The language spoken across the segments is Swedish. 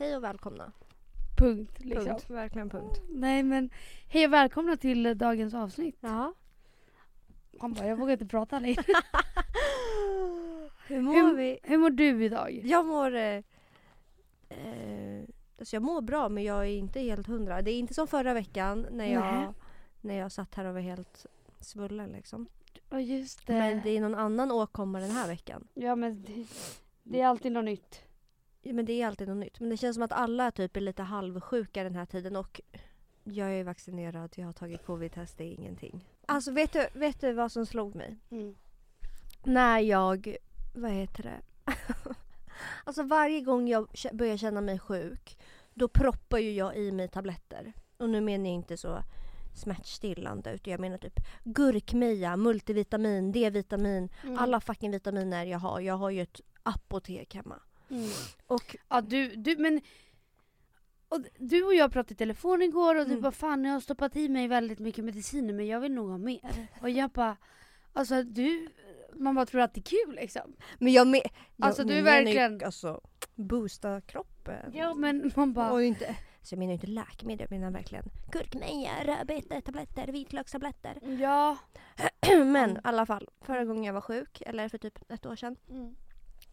Hej och välkomna. Punkt liksom. Punkt. Verkligen punkt. Nej men hej och välkomna till eh, dagens avsnitt. Ja. Han bara, jag vågar inte prata längre. Hur mår Hur- vi? Hur mår du idag? Jag mår... Eh, eh, alltså jag mår bra men jag är inte helt hundra. Det är inte som förra veckan när Nej. jag, när jag satt här och var helt svullen liksom. Ja just det. Men det är någon annan åkomma den här veckan. Ja men det, det är alltid något nytt. Ja, Men det är alltid något nytt. Men det känns som att alla typ är lite halvsjuka den här tiden och jag är vaccinerad, jag har tagit covid-test, det är ingenting. Alltså vet du, vet du vad som slog mig? När jag, vad heter det? alltså varje gång jag börjar känna mig sjuk då proppar ju jag i mig tabletter. Och nu menar jag inte så smärtstillande utan jag menar typ gurkmeja, multivitamin, D-vitamin, Mm. alla fucking vitaminer jag har. Jag har ju ett apotek hemma. Mm. Och Ja du, du men och du och jag pratade i telefon igår och du Mm. bara fan jag har stoppat i mig väldigt mycket mediciner men jag vill nog ha mer. Och jag bara alltså du, man bara tror att det är kul liksom. Men jag, me- jag Alltså, du är menar ju, verkligen- Alltså, boosta kroppen. Ja men man bara Och inte, alltså jag menar inte läkemedel, jag menar verkligen gurkmeja, rödbetetabletter, vitlökstabletter. ja. Men i alla fall, förra gången jag var sjuk, eller för typ ett år sedan. Mm.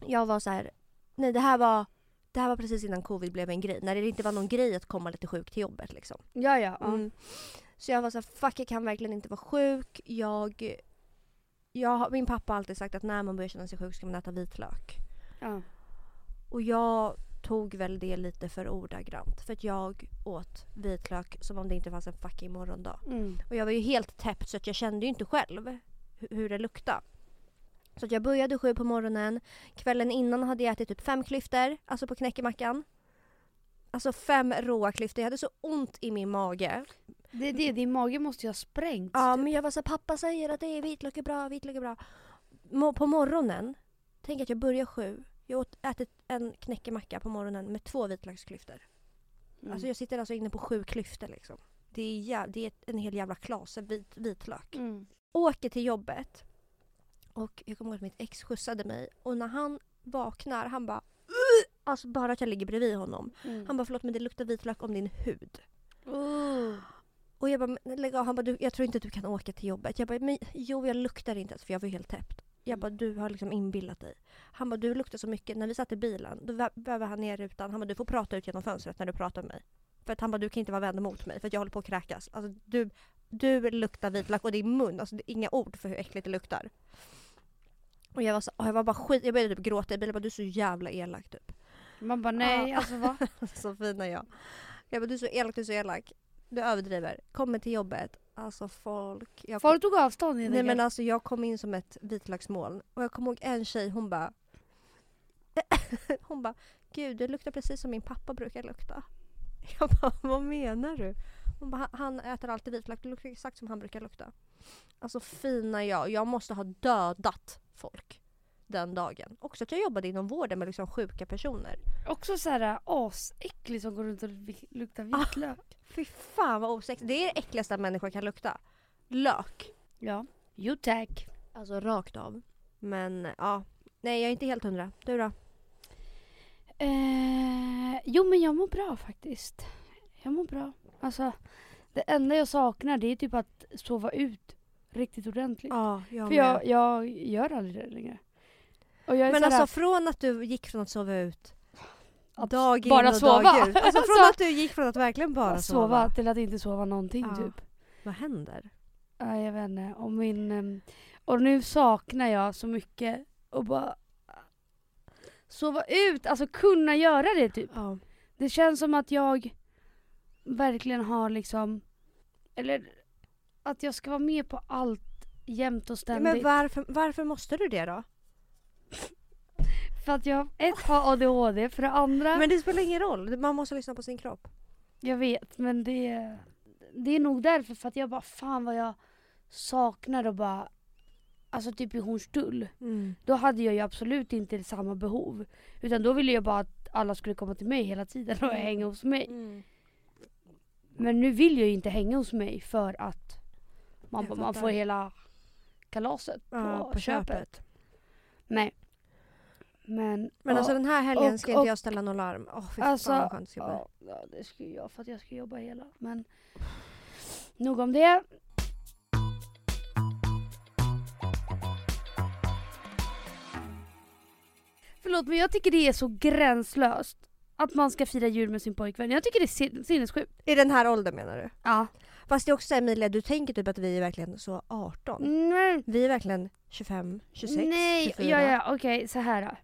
Jag var så här. Nej det här var det här var precis innan covid blev en grej. När det inte var någon grej att komma lite sjuk till jobbet liksom. Ja ja. ja. Mm. Så jag var så här, fuck jag kan verkligen inte vara sjuk. Jag, jag, min pappa har alltid sagt att när man börjar känna sig sjuk ska man äta vitlök. ja. Och jag tog väl det lite för ordagrant. För att jag åt vitlök som om det inte fanns en fucking morgondag. Mm. Och jag var ju helt täppt så att jag kände ju inte själv hu- hur det luktade. Så jag började sju på morgonen. Kvällen innan hade jag ätit typ fem klyftor, alltså på knäckemackan. Alltså fem råa klyftor. Jag hade så ont i min mage. Det är det, din mage måste ju ha sprängts. Ja, typ. men jag var så här, pappa säger att det är vitlök är bra, vitlök är bra. Mo- på morgonen, tänk att jag börjar sju. Jag åt, ätit en knäckemacka på morgonen med två vitlöksklyftor. Mm. Alltså jag sitter alltså inne på sju klyftor liksom. Det är, jä- det är en hel jävla klase vit, vitlök. mm. Åker till jobbet och jag kommer ihåg att mitt ex skjutsade mig och när han vaknar han bara "Ugh!" Alltså bara att jag ligger bredvid honom. Mm. Han bara förlåt men det luktar vitlök om din hud. Oh. Och jag bara, "Men lägg av." Han bara, jag tror inte att du kan åka till jobbet. Jag bara, men jo jag luktar inte ens för jag var helt täppt. Jag bara, du har liksom inbillat dig. Han bara, du luktar så mycket. När vi satt i bilen, då vävde han ner rutan. Han bara, du får prata ut genom fönstret när du pratar med mig. För att han bara, du kan inte vara vänd mot mig för att jag håller på att kräkas. Alltså du, du luktar vitlök och din mun, alltså inga ord för hur äckligt det luktar. Och jag var, så, jag var bara skit, jag började typ gråta. Jag bara, du är så jävla elak typ. Man bara nej, Ja. alltså va? så fin är jag. Jag bara, du är så elak, du är så elak. Du överdriver. Kommer till jobbet. Alltså folk. Jag Folk tog avstånd Nej men alltså jag kom in som ett vitlöksmoln. Och jag kommer ihåg en tjej, hon bara... hon bara, gud du luktar precis som min pappa brukar lukta. Jag bara, vad menar du? Hon bara, "Han- han äter alltid vitlök, du luktar exakt som han brukar lukta. Alltså fina jag, jag måste ha dödat folk den dagen. Också att jag jobbade inom vården med liksom sjuka personer. Också såhär asäcklig som går runt och luktar Ah. vitlök. Fy fan vad osexigt. Det är det äckligaste en människa kan lukta. Lök. Ja. Jo tack. Alltså rakt av. Men ja, nej jag är inte helt hundra. Du då? Eh, jo men jag mår bra faktiskt. Jag mår bra. Alltså det enda jag saknar det är typ att sova ut riktigt ordentligt. Ja, jag För jag, jag gör aldrig det längre. Men alltså från att du gick från att sova ut Att dag in bara och sova. dag ut. Alltså från att du gick från att verkligen bara att sova. sova till att inte sova någonting Ja. typ. Vad händer? Ja, jag vet inte. Och, min, ehm, och nu saknar jag så mycket och bara sova ut, alltså kunna göra det typ. Ja. Det känns som att jag verkligen har liksom, eller att jag ska vara med på allt jämt och ständigt. Men varför, varför måste du det då? För att jag ett har ADHD, för det andra, Men det spelar ingen roll. Man måste lyssna på sin kropp. jag vet men det, det är nog därför för att jag bara fan vad jag saknar och bara Alltså typ i Hornstull. Då hade jag ju absolut inte samma behov. Utan då ville jag bara att alla skulle komma till mig hela tiden och Mm. hänga hos mig. Mm. Men nu vill jag ju inte hänga hos mig för att man, man får hela kalaset på, Ja, på köpet. köpet. Nej. Men, Men alltså den här helgen och- ska inte och- jag ställa något larm. Åh fy Alltså, fan vad skönt det ska bli. ja, det ska jag för att jag ska jobba hela. Men nog om det. Förlåt men jag tycker det är så gränslöst att man ska fira jul med sin pojkvän. Jag tycker det är sin- sinnessjukt. I den här åldern menar du? Ja. Fast det är också så här, Emilia, du tänker typ att vi är verkligen så 18. Nej. Vi är verkligen 25, 26, Nej, 24. ja, ja, okej så här. då.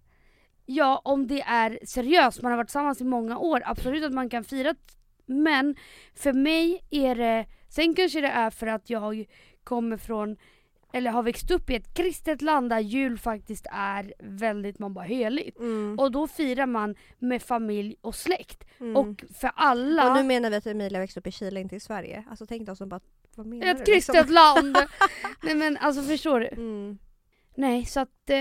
Ja, om det är seriöst, man har varit tillsammans i många år, absolut att man kan fira. Men för mig är det, sen kanske det är för att jag kommer från, eller har växt upp i ett kristet land där jul faktiskt är väldigt, man bara heligt. Mm. Och då firar man med familj och släkt. Mm. Och för alla, Och nu menar vi att Emilia växte upp i Chile, inte i Sverige. Alltså tänk dig som bara, vad menar ett du? kristet liksom? land. Nej men alltså förstår du? Mm. Nej så att eh,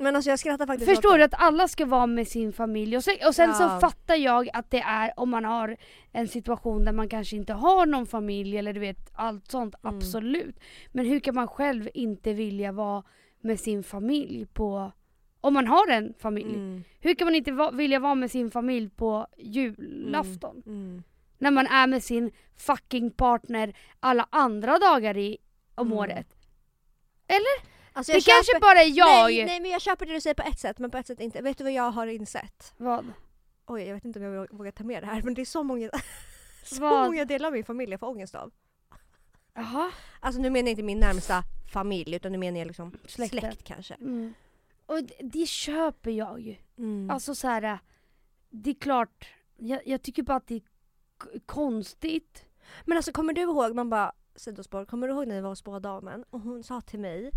Men alltså jag skrattar faktiskt Förstår åt du att alla ska vara med sin familj och sen, och sen så Ja. fattar jag att det är om man har en situation där man kanske inte har någon familj eller du vet allt sånt, Mm. absolut. Men hur kan man själv inte vilja vara med sin familj på, om man har en familj. Mm. Hur kan man inte va, vilja vara med sin familj på julafton? Mm. När man är med sin fucking partner alla andra dagar i, om Mm. året. Alltså Det jag kanske köper- bara är jag. Nej, nej men jag köper det du säger på ett sätt men på ett sätt inte. Vet du vad jag har insett? Vad? Oj jag vet inte om jag vågar- ta med det här men det är så många, så Vad? många delar av min familj jag får ångest av. Jaha. Alltså nu menar jag inte min närmsta familj utan nu menar jag liksom Släkten. släkt kanske. Mm. Och det, det köper jag ju. Mm. Alltså så här, det är klart, jag, jag tycker bara att det är konstigt. Men alltså kommer du ihåg, man bara sidospår, kommer du ihåg när vi var hos spådamen och hon sa till mig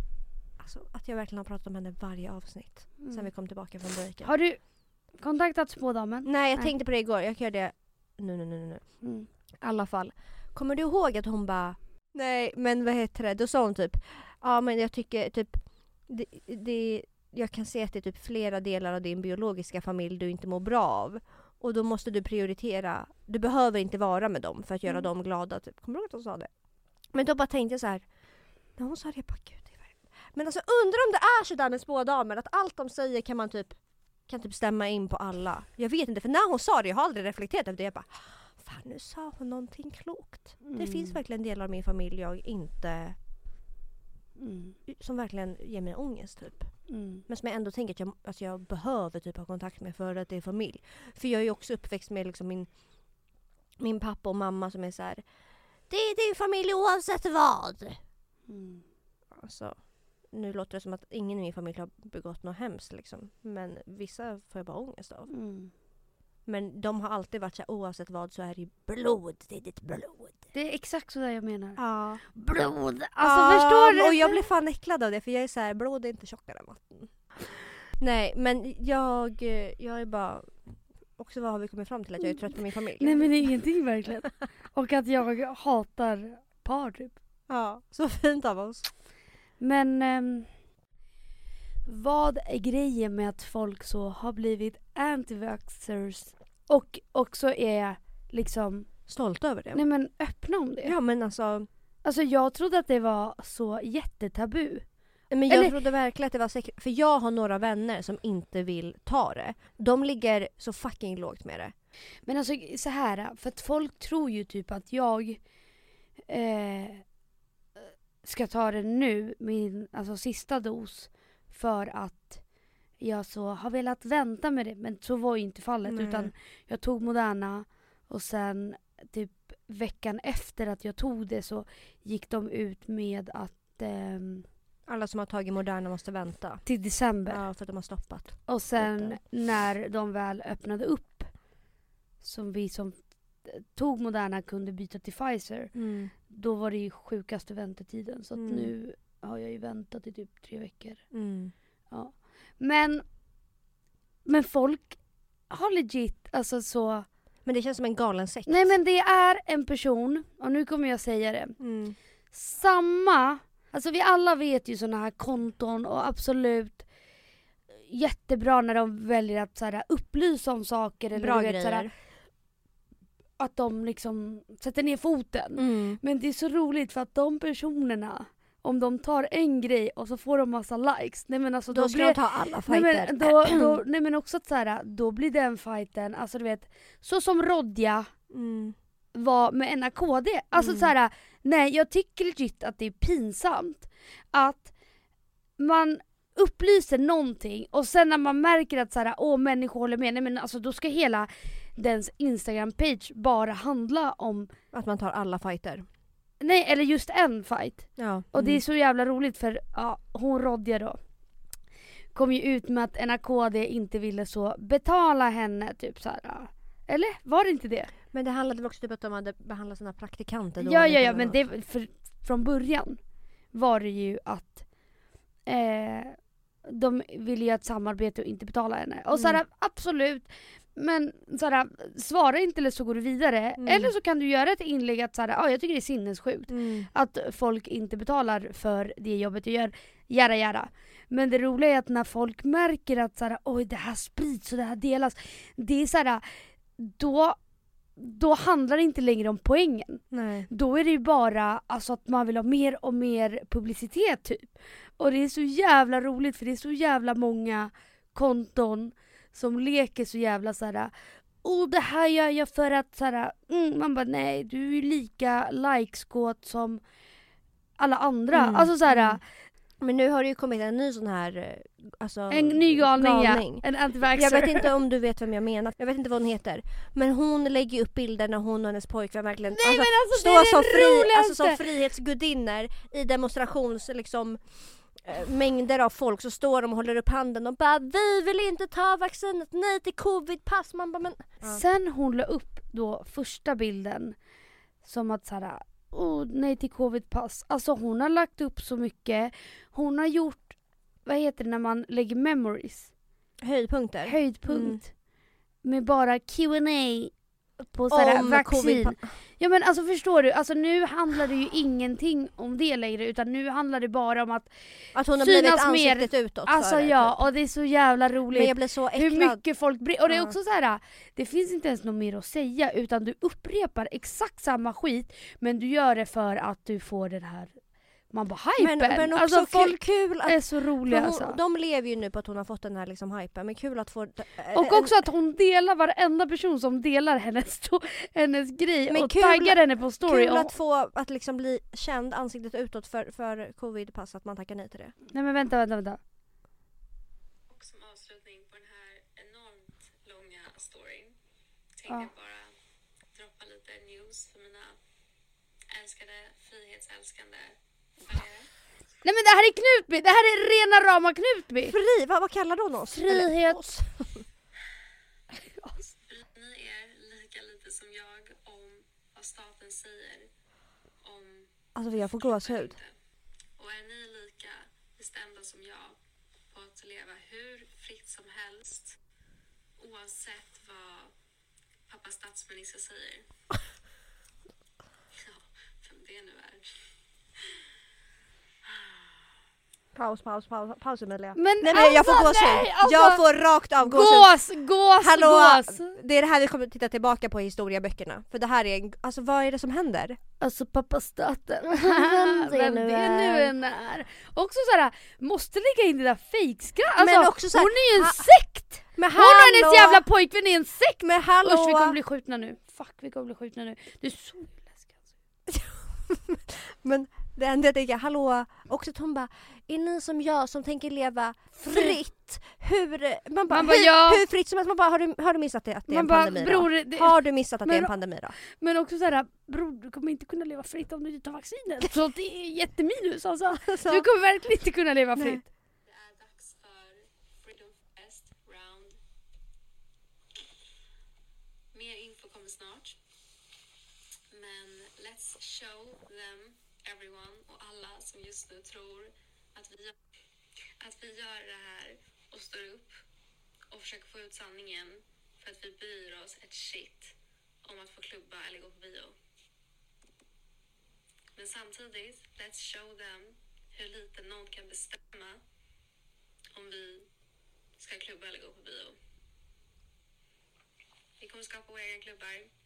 alltså, att jag verkligen har pratat om henne varje avsnitt sen vi kom tillbaka från breaken. Har du kontaktat spådamen? Nej jag Nej. tänkte på det igår, jag kan göra det nu nu nu nu. Mm. I alla fall. Kommer du ihåg att hon bara Nej men vad heter det, då sa hon typ Ja men jag tycker typ det, det, Jag kan se att det är typ flera delar av din biologiska familj du inte mår bra av. Och då måste du prioritera. Du behöver inte vara med dem för att göra Mm. dem glada. Typ. Kommer du ihåg att hon sa det? Men då bara tänkte jag så här. När hon sa det, jag bara gud. Men alltså undrar om det är sådär med spådamer att allt de säger kan man typ kan typ stämma in på alla. Jag vet inte för när hon sa det, jag har aldrig reflekterat över det. Jag bara Fan nu sa hon någonting klokt. Det Mm. finns verkligen delar av min familj jag inte Mm. som verkligen ger mig ångest typ. Mm. Men som jag ändå tänker att jag, alltså jag behöver typ ha kontakt med för att det är familj. För jag är ju också uppväxt med liksom min, min pappa och mamma som är så här. Det är din familj oavsett vad. Mm. Alltså, nu låter det som att ingen i min familj har begått något hemskt liksom. Men vissa får jag bara ångest av. Mm. Men de har alltid varit så här, oavsett vad så är det blod, det är ditt blod. Det är exakt så där jag menar. Ja. Blod! Alltså förstår du? Och jag blir fan äcklad av det för jag är så här, blod är inte tjockare än vatten. Nej men jag, jag är bara också vad har vi kommit fram till? Att jag är trött på min familj. Nej men ingenting verkligen. Och att jag hatar par typ. Ja, så fint av oss. Men ehm, vad är grejen med att folk så har blivit anti-vaxxers och också är liksom, Stolt över det. nej men öppna om det. Ja men alltså, Alltså jag trodde att det var så jättetabu. men jag Eller- trodde verkligen att det var säkert. För jag har några vänner som inte vill ta det. De ligger så fucking lågt med det. Men alltså så här, för att folk tror ju typ att jag eh, ska ta det nu, min alltså sista dos, för att jag så har velat vänta med det. Men så var ju inte fallet Nej. utan jag tog Moderna och sen typ veckan efter att jag tog det så gick de ut med att ehm, Alla som har tagit Moderna måste vänta. till december. Ja, för att de har stoppat. Och sen Vänta. när de väl öppnade upp, som vi som tog Moderna kunde byta till Pfizer, då var det ju sjukaste väntetiden. Så Mm. nu har jag ju väntat i typ tre veckor. Mm. Men, men folk har legit, alltså så... Men det känns som en galen sekt. Nej men det är en person, och nu kommer jag säga det. Mm. Samma, alltså vi alla vet ju sådana här konton och absolut jättebra när de väljer att så här, upplysa om saker. Eller Bra vet, så här, grejer. Att de liksom sätter ner foten. Mm. Men det är så roligt för att de personerna om de tar en grej och så får de massa likes. Nej men alltså då, då ska blir de ta alla Nej fighter. men, då, då, nej men också att så här, då blir den fighten, alltså du vet, så som Rodja mm. var med NAKD. Alltså Mm. så här, nej jag tycker legit att det är pinsamt att man upplyser någonting och sen när man märker att så här, åh människor håller med, nej men alltså då ska hela dens instagram-page bara handla om, Att man tar alla fighter. nej eller just en fight. Ja. Och det är mm. så jävla roligt för ja, hon Rodja då kom ju ut med att NAKD inte ville så betala henne typ så här. ja. Eller var det inte det? Men det handlade väl också typ att de hade behandlat sina praktikanter Ja dåligt ja ja eller men det, för, från början var det ju att eh, de ville göra ett samarbete och inte betala henne. Och såhär Mm. absolut, men såhär, svara inte eller så går du vidare. Mm. Eller så kan du göra ett inlägg att såhär, ah, jag tycker det är sinnessjukt Mm. att folk inte betalar för det jobbet du gör. Jara jara. Men det roliga är att när folk märker att såhär, oj det här sprids och det här delas. Det är såhär, då, då handlar det inte längre om poängen. Nej. Då är det ju bara alltså, att man vill ha mer och mer publicitet typ. Och det är så jävla roligt för det är så jävla många konton som leker så jävla såhär Oh det här gör jag för att såhär, mm, man bara nej du är lika likeskåt som alla andra. Mm, Alltså såhär, mm. Men nu har det ju kommit en ny sån här... eh, Alltså, en ny galning, galning. ja. En antivaxxer. Jag vet inte om du vet vem jag menar. Jag vet inte vad hon heter. Men hon lägger upp bilder när hon och hennes pojkvän verkligen Nej men alltså det står är som, det fri, alltså, som frihetsgudinnor i demonstrations liksom mängder av folk så står de och håller upp handen och bara vi vill inte ta vaccinet, nej till covidpass. Man bara men... Ja. Sen hon la upp då första bilden som att såhär, oh, nej till covidpass. Alltså hon har lagt upp så mycket. Hon har gjort, vad heter det när man lägger memories? Höjdpunkter. Höjdpunkt. Med bara Q&A på såhär Om vaccin. Ja men alltså förstår du, alltså nu handlar det ju ingenting om det längre utan nu handlar det bara om att Att hon har blivit mer. ansiktet utåt Alltså för det, ja, typ. och det är så jävla roligt. Men jag blir så äcklad. Hur mycket folk bryr Och det är också så här. det finns inte ens något mer att säga utan du upprepar exakt samma skit men du gör det för att du får den här, man bara hypen. men, men också alltså kul, folk kul att är så roliga För alltså. hon, de lever ju nu på att hon har fått den här liksom hypen, men kul att få... eh, Och också att hon delar varenda person som delar hennes, hennes grej Men och kul- taggar henne på story. Kul och, att få att liksom bli känd ansiktet utåt för, för covidpass, att man tackar nej till det. Nej men vänta, vänta, vänta. Och som avslutning på den här enormt långa storyn tänkte Ja. jag bara droppa lite news för mina älskade, frihetsälskande. Nej men det här är Knutby, det här är rena rama Knutby! Fri, vad, vad kallar hon oss? Frihet. Oss? Bryr ni er lika lite som jag om vad staten säger om Alltså jag får gåshud. Och är ni lika bestämda som jag på att leva hur fritt som helst oavsett vad pappa statsminister säger? Ja, vem det nu är. Paus, paus, paus, paus Emilia. Men nej men jag får alltså, gåshud. nej, alltså, jag får rakt av gåshud. Gås, gås, Hallå! gås! Det är det här vi kommer titta tillbaka på i historieböckerna. För det här är, en- alltså vad är det som händer? Alltså pappa staten. Vem det Vem nu det är. nu än är. Också såhär, måste lägga in det där fejkskrattet. Alltså, Men också så här, hon är ju en ha- sekt! Men Hon och hennes jävla pojkvän är en sekt! Men hallå! Usch vi kommer bli skjutna nu. Fuck vi kommer bli skjutna nu. Det är så läskigt. alltså. Men det enda jag tänker, hallå, också att hon bara, är ni som jag som tänker leva fritt? Hur, man bara, Man bara, hur, ja. hur fritt som helst? Man bara, har du, har du missat det, att det är Man en bara, pandemi bror, det- Har du missat att det är en Men- pandemi då? Men också såhär, bror du kommer inte kunna leva fritt om du inte tar vaccinet. Så det är jätteminus alltså. Så- Du kommer verkligen inte kunna leva Nej. fritt. Det är dags för Freedom Fest Round. Mer info kommer snart. Men let's show them, everyone och alla som just nu tror att vi, att vi gör det här och står upp och försöker få ut sanningen för att vi bryr oss ett shit om att få klubba eller gå på bio. Men samtidigt, let's show them hur lite någon kan bestämma om vi ska klubba eller gå på bio. Vi kommer skapa våra egna klubbar.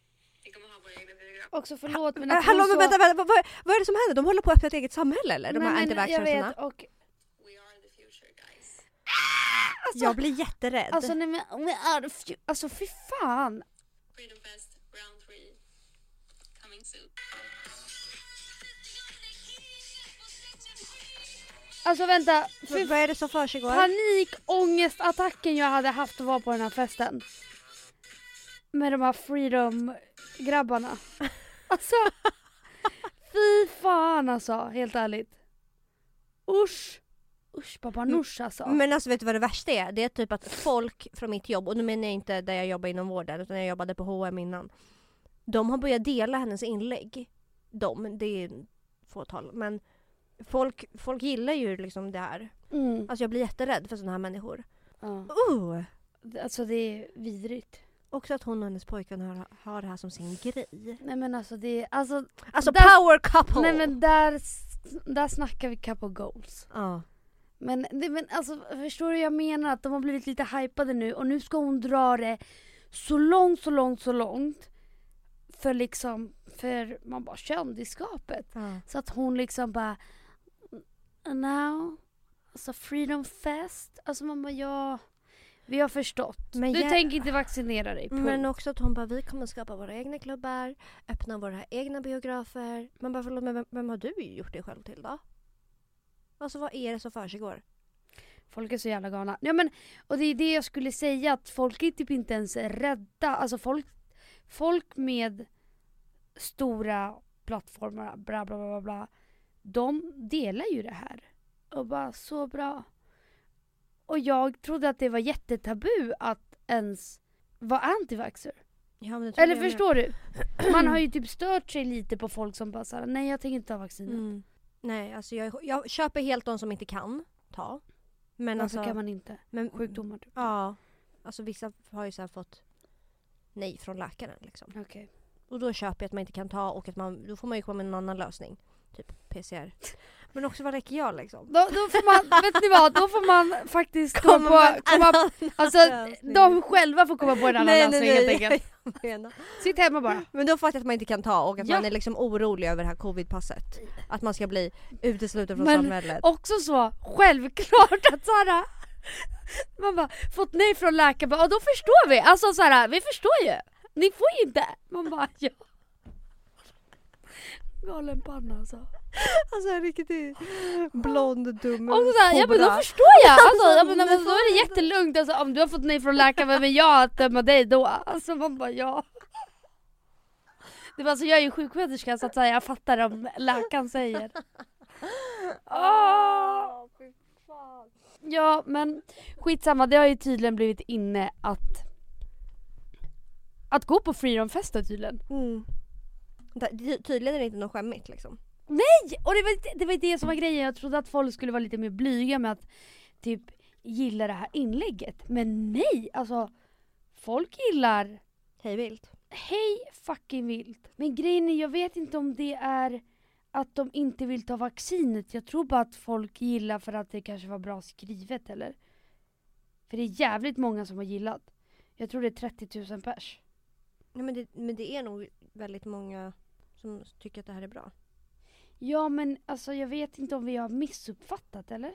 Vi kommer ha våra egna biografer. Också förlåt men att hallå hon men vänta, vänta vad, vad är det som händer? De håller på att öppna ett eget samhälle eller? De Nej, här men antivaxxersarna? Jag vet och We are the future guys. alltså, Jag blir jätterädd. alltså nej men we are the alltså fy fan. Freedom Fest round three. Coming soon. Alltså vänta, fy vad är det som försiggår? panikångestattacken jag hade haft att vara på den här festen. Med de här freedom-grabbarna. Alltså, fy fan alltså, helt ärligt. Usch. Usch babanush alltså. Men alltså vet du vad det värsta är? Det är typ att folk från mitt jobb, och nu menar jag inte där jag jobbar inom vården utan jag jobbade på H&M innan. De har börjat dela hennes inlägg. De, det är fåtal. Men folk, folk gillar ju liksom det här. Mm. Alltså jag blir jätterädd för sådana här människor. Ja. Uh! Alltså det är vidrigt. Också att hon och hennes pojkvän har, har det här som sin grej. Nej men alltså det är, alltså, Alltså Där- power couple! nej men där, där snackar vi couple goals. Ja. Men, det, men alltså förstår du jag menar? Att de har blivit lite hypade nu och nu ska hon dra det så långt, så långt, så långt. För liksom, för man bara kändisskapet. Ja. Så att hon liksom bara now, alltså freedom fest. Alltså man bara ja, vi har förstått. Men du jag- tänker inte vaccinera dig, punkt. Men också att hon bara, vi kommer skapa våra egna klubbar, öppna våra egna biografer. Man bara, förlåt men vem, vem har du gjort det själv till då? Alltså vad är det som försiggår? Folk är så jävla galna. Ja, men, och det är det jag skulle säga, att folk är typ inte ens rädda. Alltså folk, folk med stora plattformar, bla bla bla bla, bla de delar ju det här. Och bara så bra. Och jag trodde att det var jättetabu att ens vara antivaxxer. Ja, Eller jag med. förstår du? Man har ju typ stört sig lite på folk som bara såhär, nej jag tänker inte ta vaccinet. Mm. Nej, alltså jag, jag köper helt de som inte kan ta. Men Varför alltså, kan man inte? men, Sjukdomar typ. Ja. Alltså vissa har ju så fått nej från läkaren liksom. Okej. Och då köper jag att man inte kan ta och att man, då får man ju komma med en annan lösning. Typ PCR. Men också vad räcker jag liksom? Då, då får man, vet ni vad? Då får man faktiskt Komma på, komma, annan alltså lösning. de själva får komma på en annan lösning helt enkelt. jag menar. Sitt hemma bara. Men då fattar jag att man inte kan ta och att Ja. man är liksom orolig över det här covidpasset. Att man ska bli utesluten från Men- samhället. Också så självklart att såhär man bara fått nej från läkaren, bara, då förstår vi. Alltså såhär, vi förstår ju. Ni får ju inte. Man bara ja. Galen panna alltså. Alltså en riktig blond dum Och så såhär, ja men då förstår jag. Alltså, ja, men, men, då är det jättelugnt. Alltså, om du har fått nej från läkaren, vem är jag att döma dig då? Alltså man bara ja. Det var alltså, jag är ju sjuksköterska så att säga, jag fattar om läkaren säger. Åh! Ja men skitsamma, det har ju tydligen blivit inne att att gå på freedomfester tydligen. Mm. Tydligen är det inte något skämmigt liksom. Nej! Och det var, det var det som var grejen, jag trodde att folk skulle vara lite mer blyga med att typ gilla det här inlägget. Men nej! Alltså folk gillar Hej vilt. hej fucking vilt. Men grejen är, jag vet inte om det är att de inte vill ta vaccinet. Jag tror bara att folk gillar för att det kanske var bra skrivet eller? För det är jävligt många som har gillat. Jag tror det är 30 000 pers. Nej, men, det, men det är nog väldigt många som tycker att det här är bra. Ja men alltså jag vet inte om vi har missuppfattat eller?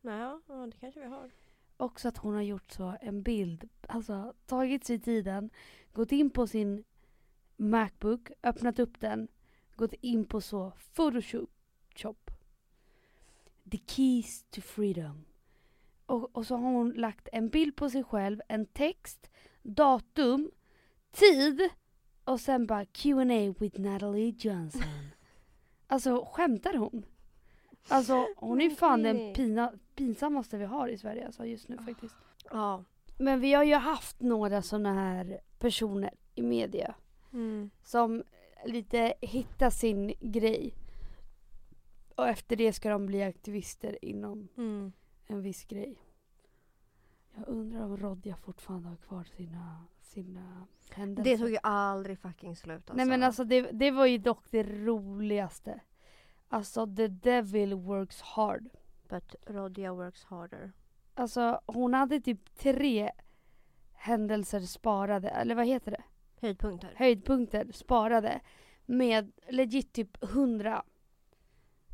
Nej, ja, det kanske vi har. Också att hon har gjort så en bild, alltså tagit sig tiden, gått in på sin Macbook, öppnat upp den, gått in på så Photoshop. Shop. The keys to freedom. Och, och så har hon lagt en bild på sig själv, en text, datum, tid och sen bara Q&A with Natalie Johnson. alltså skämtar hon? Alltså hon är fan den pina, pinsammaste vi har i Sverige alltså, just nu faktiskt. Ja. Men vi har ju haft några sådana här personer i media Mm. som lite hittar sin grej. Och efter det ska de bli aktivister inom Mm. en viss grej. Jag undrar om Rodja fortfarande har kvar sina, sina händelser. Det tog ju aldrig fucking slut alltså. Nej men alltså det, det var ju dock det roligaste. Alltså the devil works hard. But Rodja works harder. Alltså hon hade typ tre händelser sparade, eller vad heter det? Höjdpunkter. Höjdpunkter sparade med legit typ 100.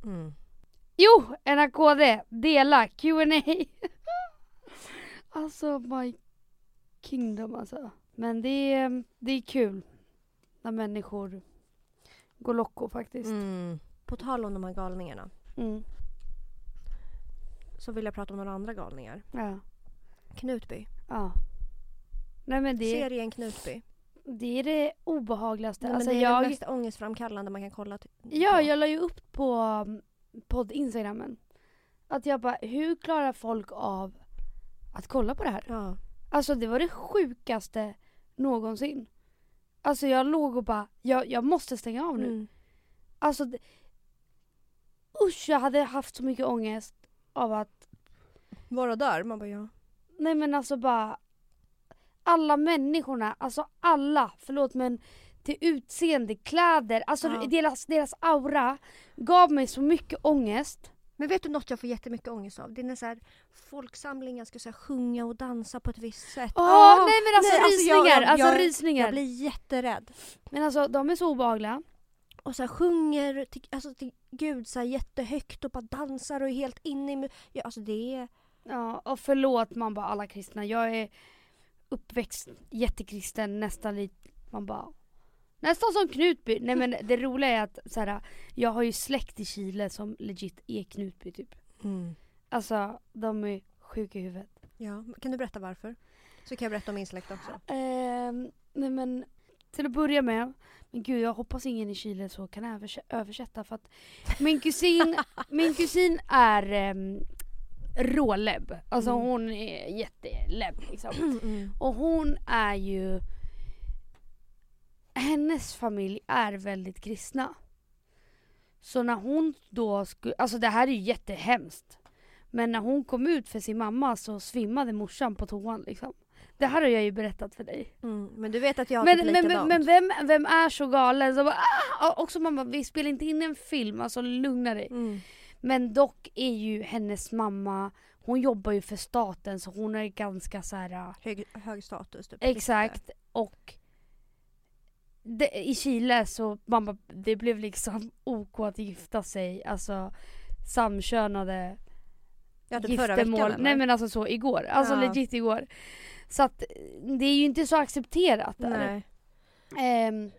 Mm. Jo! NAKD! Dela! Q&A Alltså my kingdom alltså. Men det är, det är kul när människor går loco faktiskt. Mm. På tal om de här galningarna Mm. så vill jag prata om några andra galningar. Ja. Knutby. ja. Nej men det, Serien Knutby. det är det obehagligaste. Nej, alltså men det är jag, det mest ångestframkallande man kan kolla till. Ja, på. jag la ju upp på um, podd instagrammen. Att jag bara, hur klarar folk av att kolla på det här? Ja. Alltså det var det sjukaste någonsin. Alltså jag låg och bara, jag, jag måste stänga av nu. Mm. Alltså usch jag hade haft så mycket ångest av att, Vara där? Man bara ja. nej men alltså bara alla människorna, alltså alla, förlåt men till utseende, kläder, alltså Ja. deras, deras aura gav mig så mycket ångest. Men vet du något jag får jättemycket ångest av? Det är när så här, folksamlingar ska så här, sjunga och dansa på ett visst sätt. Åh, Ah! nej men alltså nej, alltså, rysningar, jag- jag- alltså jag- rysningar. Jag blir jätterädd. Men alltså de är så obehagliga. Och så här, sjunger till, alltså, till Gud så här, jättehögt och bara dansar och är helt inne i... Ja, alltså det är... Ja, och förlåt man bara alla kristna. Jag är uppväxt jättekristen, nästan lite, man bara Nästan som Knutby. Nej men det roliga är att så här, jag har ju släkt i Chile som legit är Knutby typ. Alltså de är sjuka i huvudet. Ja, kan du berätta varför? Så kan jag berätta om min släkt också. Ehm, nej men till att börja med, men gud jag hoppas ingen i Chile så kan överse- översätta för att min kusin, min kusin är um, rålebb. Alltså Mm. hon är jättelebb liksom. Mm. Och hon är ju... Hennes familj är väldigt kristna. Så när hon då skulle... Alltså det här är ju jättehemskt. Men när hon kom ut för sin mamma så svimmade morsan på toan liksom. Det här har jag ju berättat för dig. Mm. Men du vet att jag har Men, men, men, men vem, vem är så galen? Så bara, ah! Också bara, vi spelar inte in en film, alltså lugna dig. Mm. Men dock är ju hennes mamma, hon jobbar ju för staten så hon är ganska så här. ah, Hög, hög status typ. Exakt. Och det, i Chile så mamma, det blev liksom OK att gifta sig. Alltså samkönade Ja, typ förra veckan giftermål. eller? Nej men alltså så igår. Alltså Ja. legit igår. Så att det är ju inte så accepterat där. Ehm,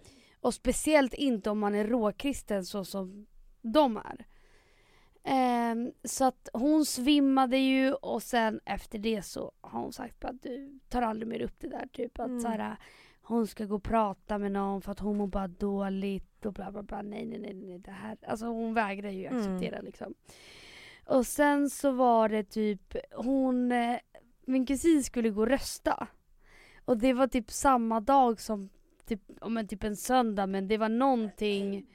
och speciellt inte om man är råkristen så som de är. Ehm, så att hon svimmade ju och sen efter det så har hon sagt att du tar aldrig mer upp det där. Typ att Mm. så här, hon ska gå och prata med någon för att hon mår bara dåligt och bla bla bla. Nej nej nej, nej det här. Alltså hon vägrar ju Mm. acceptera liksom. Och sen så var det typ, hon, eh, min kusin skulle gå och rösta. Och det var typ samma dag som, typ, om en, typ en söndag men det var någonting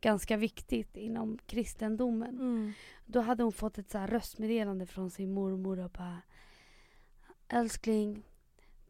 ganska viktigt inom kristendomen. Mm. Då hade hon fått ett så röstmeddelande från sin mormor och bara Älskling,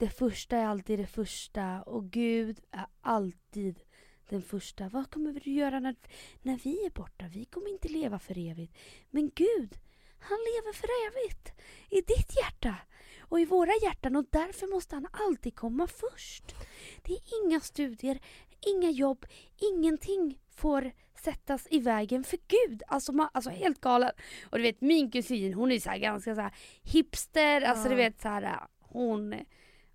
det första är alltid det första och Gud är alltid den första. Vad kommer du göra när, när vi är borta? Vi kommer inte leva för evigt. Men Gud, han lever för evigt. I ditt hjärta och i våra hjärtan och därför måste han alltid komma först. Det är inga studier, inga jobb, ingenting får sättas i vägen för Gud. Alltså, man, alltså helt galen. Och du vet min kusin hon är så ganska så hipster, alltså Ja. du vet så här hon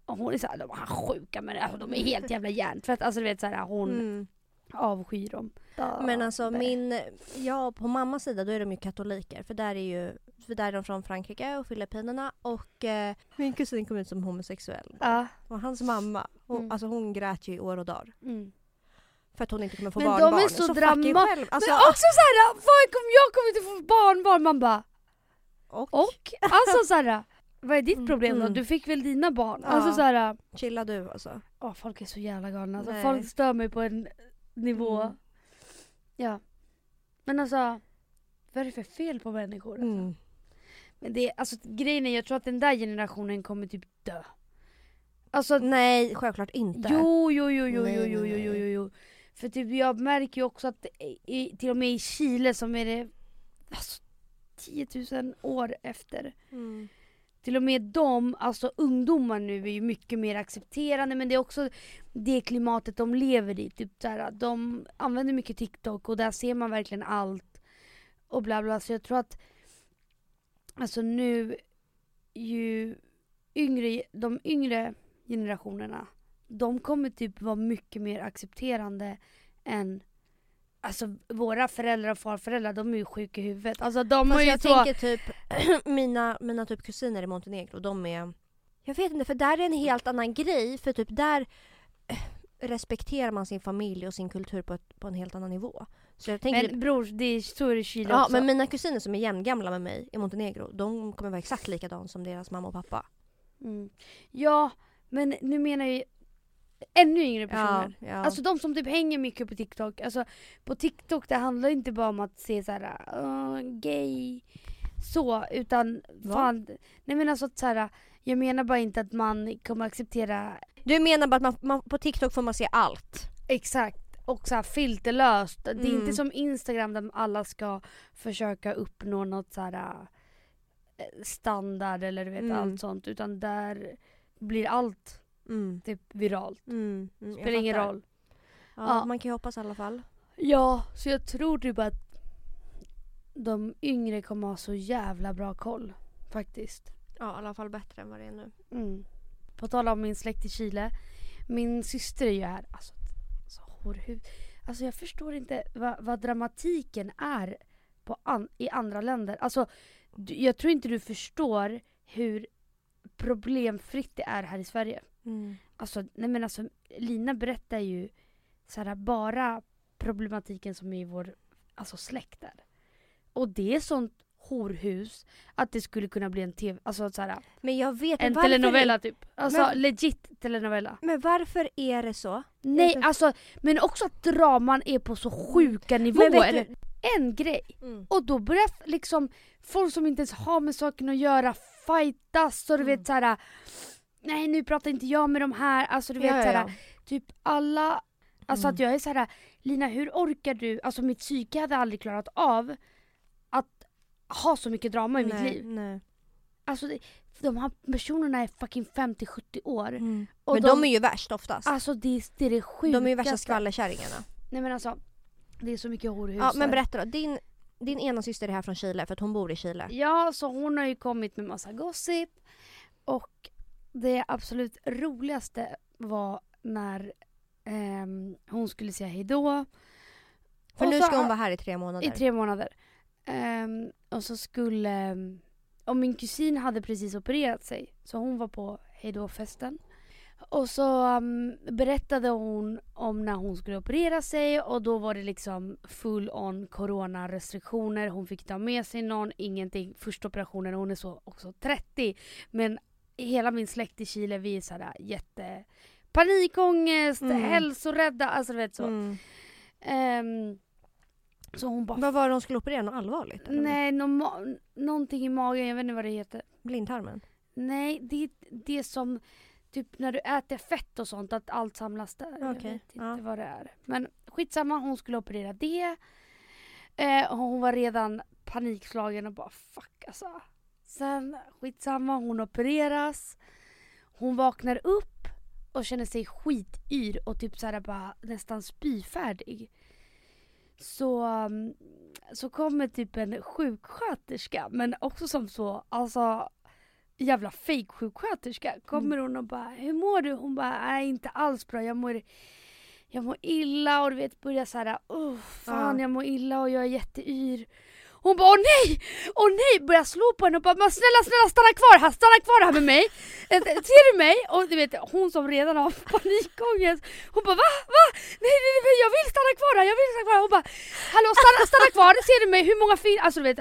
hon är såhär, de är sjuka men alltså, de är helt jävla hjärntvätt. Alltså du vet såhär hon Mm. avskyr dem. Men alltså min, ja på mammas sida då är de ju katoliker för där är ju, för där är de från Frankrike och Filippinerna och eh, min kusin kom ut som homosexuell. Ja. Och hans mamma, hon, Mm. alltså hon grät ju i år och dagar. Mm. För att hon inte kommer få Men de barnbarn. är så fucking drama- själv. Alltså, men också såhär, jag kommer inte få barnbarn? Man bara, och, och? Alltså såhär, vad är ditt Mm, problem då? mm. Du fick väl dina barn? Ja. Alltså såhär, chilla du alltså. åh folk är så jävla galna. Alltså, Nej. folk stör mig på en nivå. Mm. Ja. Men alltså, vad är det för fel på människor? Alltså? Mm. Men det, är- alltså grejen är, jag tror att den där generationen kommer typ dö. Alltså Nej, självklart inte. Jo, jo, jo, jo, Nej, jo, jo, jo, jo, jo. För typ jag märker ju också att i, till och med i Chile som är det alltså, 10 000 år efter. Mm till och med de, alltså ungdomar nu är ju mycket mer accepterande men det är också det klimatet de lever i. Typ så de använder mycket TikTok och där ser man verkligen allt och bla bla. Så jag tror att alltså nu ju yngre, de yngre generationerna de kommer typ vara mycket mer accepterande än Alltså våra föräldrar och farföräldrar de är ju sjuka i huvudet. Alltså de Fast är ju jag så... tänker typ mina, mina typ kusiner i Montenegro, de är... Jag vet inte, för där är det en helt annan grej. För typ där respekterar man sin familj och sin kultur på, ett, på en helt annan nivå. Så jag tänker, Men bror, det är, så är det i Chile ja, också. men mina kusiner som är jämngamla med mig i Montenegro, de kommer vara exakt likadana som deras mamma och pappa. Mm. Ja, men nu menar jag ju ännu yngre personer. Ja, ja. Alltså de som typ hänger mycket på TikTok. Alltså på TikTok det handlar inte bara om att se såhär uh, gay så utan Va? fan. Nej men alltså att såhär, jag menar bara inte att man kommer acceptera Du menar bara att man, man, på TikTok får man se allt? exakt och såhär filterlöst. Det är Mm. inte som Instagram där alla ska försöka uppnå något såhär eh, standard eller du vet Mm. allt sånt utan där blir allt Mm. typ viralt. Mm. Mm, Spelar ingen fattar. roll. Ja, Ja. Man kan ju hoppas i alla fall. Ja, så jag tror typ att de yngre kommer ha så jävla bra koll. Faktiskt. Ja, i alla fall bättre än vad det är nu. Mm. På tal om min släkt i Chile. Min syster är ju här. Alltså, alltså, horhud. alltså jag förstår inte vad, vad dramatiken är på an, i andra länder. Alltså, du, jag tror inte du förstår hur problemfritt det är här i Sverige. Mm. Alltså, nej men alltså, Lina berättar ju såhär, bara problematiken som är i vår alltså, släkt där. Och det är sånt horhus att det skulle kunna bli en tv, alltså såhär, Men jag vet en varför telenovela typ. Alltså Men- legit telenovela. Men varför är det så? Nej Vet alltså, men också att draman är på så sjuka Men nivåer. du, En grej. mm. Och då börjar liksom folk som inte ens har med saken att göra fightas så du Mm. vet såhär Nej nu pratar inte jag med de här, alltså du vet ja, ja, såhär ja. typ alla, alltså Mm. att jag är såhär Lina hur orkar du, alltså mitt psyke hade aldrig klarat av att ha så mycket drama i mitt Nej, liv. Nej. Alltså det, de här personerna är fucking 50-70 år. Mm. Men de, är ju värst oftast. Alltså det, det är det sjukaste. de är ju värsta skvallerkärringarna. Nej men alltså, det är så mycket horhus Ja, men berätta då. Din, din ena syster är här från Chile för att hon bor i Chile. Ja, så hon har ju kommit med massa gossip. Och det absolut roligaste var när ehm, hon skulle säga hejdå. För Och nu ska hon vara här i tre månader. I tre månader. Ehm, och så skulle... och min kusin hade precis opererat sig. Så hon var på hejdå-festen. Och så ehm, berättade hon om när hon skulle operera sig och då var det liksom full on coronarestriktioner. Hon fick ta med sig någon, ingenting. Första operationen, hon är så också 30. Men hela min släkt i Chile, vi är såhär jätte panikångest, Mm. hälsorädda, alltså du vet så. Mm. Ehm, så hon bara Vad var det hon skulle operera? Något allvarligt? Nej, nå ma- någonting i magen, jag vet inte vad det heter. Blindtarmen? Nej, det är det som typ när du äter fett och sånt, att allt samlas där. Jag Okej, vet inte ja. vad det är. Men skitsamma, hon skulle operera det. Eh, hon var redan panikslagen och bara fuck alltså. Sen skitsamma, hon opereras. Hon vaknar upp och känner sig skityr och typ såhär bara nästan spyfärdig. Så, um, så kommer typ en sjuksköterska men också som så, alltså jävla fejksjuksköterska. Kommer hon och bara hur mår du? Hon bara nej inte alls bra, jag mår, jag mår illa och du vet börjar såhär oh, fan Ja. jag mår illa och jag är jätteyr. Hon bara åh nej, åh nej, börjar slå på henne och bara men snälla snälla stanna kvar här, stanna kvar här med mig. Eh, Ser du mig? Och du vet hon som redan har panikångest, hon bara va? Va? Nej, nej, nej jag vill stanna kvar här, jag vill stanna kvar här. Hon bara hallå stanna, stanna kvar, ser du mig? Hur många fin... Alltså du vet,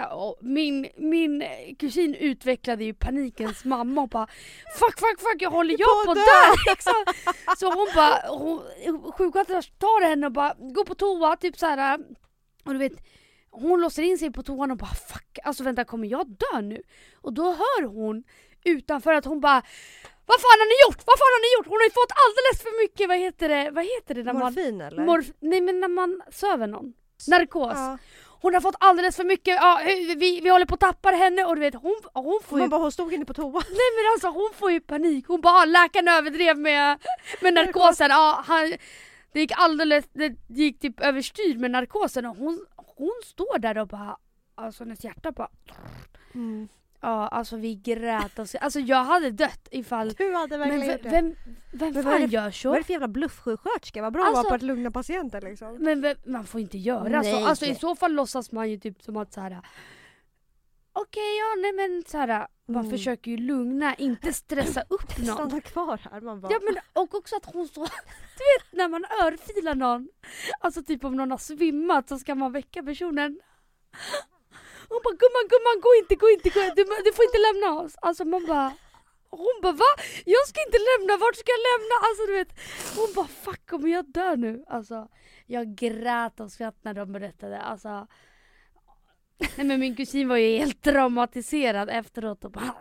min, min eh, kusin utvecklade ju panikens mamma och bara fuck fuck fuck jag håller jag på att dö liksom. Så hon bara, sjuksköterskan tar henne och bara går på toa typ så här. och du vet hon låser in sig på toan och bara fuck, alltså vänta kommer jag dö nu? Och då hör hon utanför att hon bara Vad fan har ni gjort? Vad fan har ni gjort? Hon har ju fått alldeles för mycket, vad heter det, vad heter det när man... Morfin eller? Morf, nej men när man söver någon. Narkos. Ja. hon har fått alldeles för mycket, ja, vi, vi håller på att tappa henne och du vet hon, hon får Man ju bara, hon stod inne på toa. Nej men alltså hon får ju panik, hon bara ah, läkaren överdrev med, med narkosen, ja, han, det gick alldeles, det gick typ överstyr med narkosen och hon, hon står där och bara, alltså hennes hjärta bara Mm. Ja alltså vi grät och alltså jag hade dött ifall Du hade Men verkligen vem, gjort det. vem, vem Men fan det- gör Vad är så? det för jävla bluffsjuksköterska? Vad bra att Alltså- vara på att lugna patienter liksom. Men vem, man får inte göra Nej. så. Alltså i så fall låtsas man ju typ som att så här. Okej ja nej men så här, man Mm. försöker ju lugna, inte stressa upp någon. Stanna kvar här. Man bara, Ja men och också att hon står, du vet när man örfilar någon, alltså typ om någon har svimmat så ska man väcka personen. Hon bara gumman gumman gå inte, gå inte, gå inte. Du, du får inte lämna oss. Alltså man bara hon bara va? Jag ska inte lämna, vart ska jag lämna? Alltså du vet, hon bara fuck kommer jag dö nu? Alltså jag grät och skratt när de berättade. Alltså, nej men min kusin var ju helt traumatiserad efteråt och bara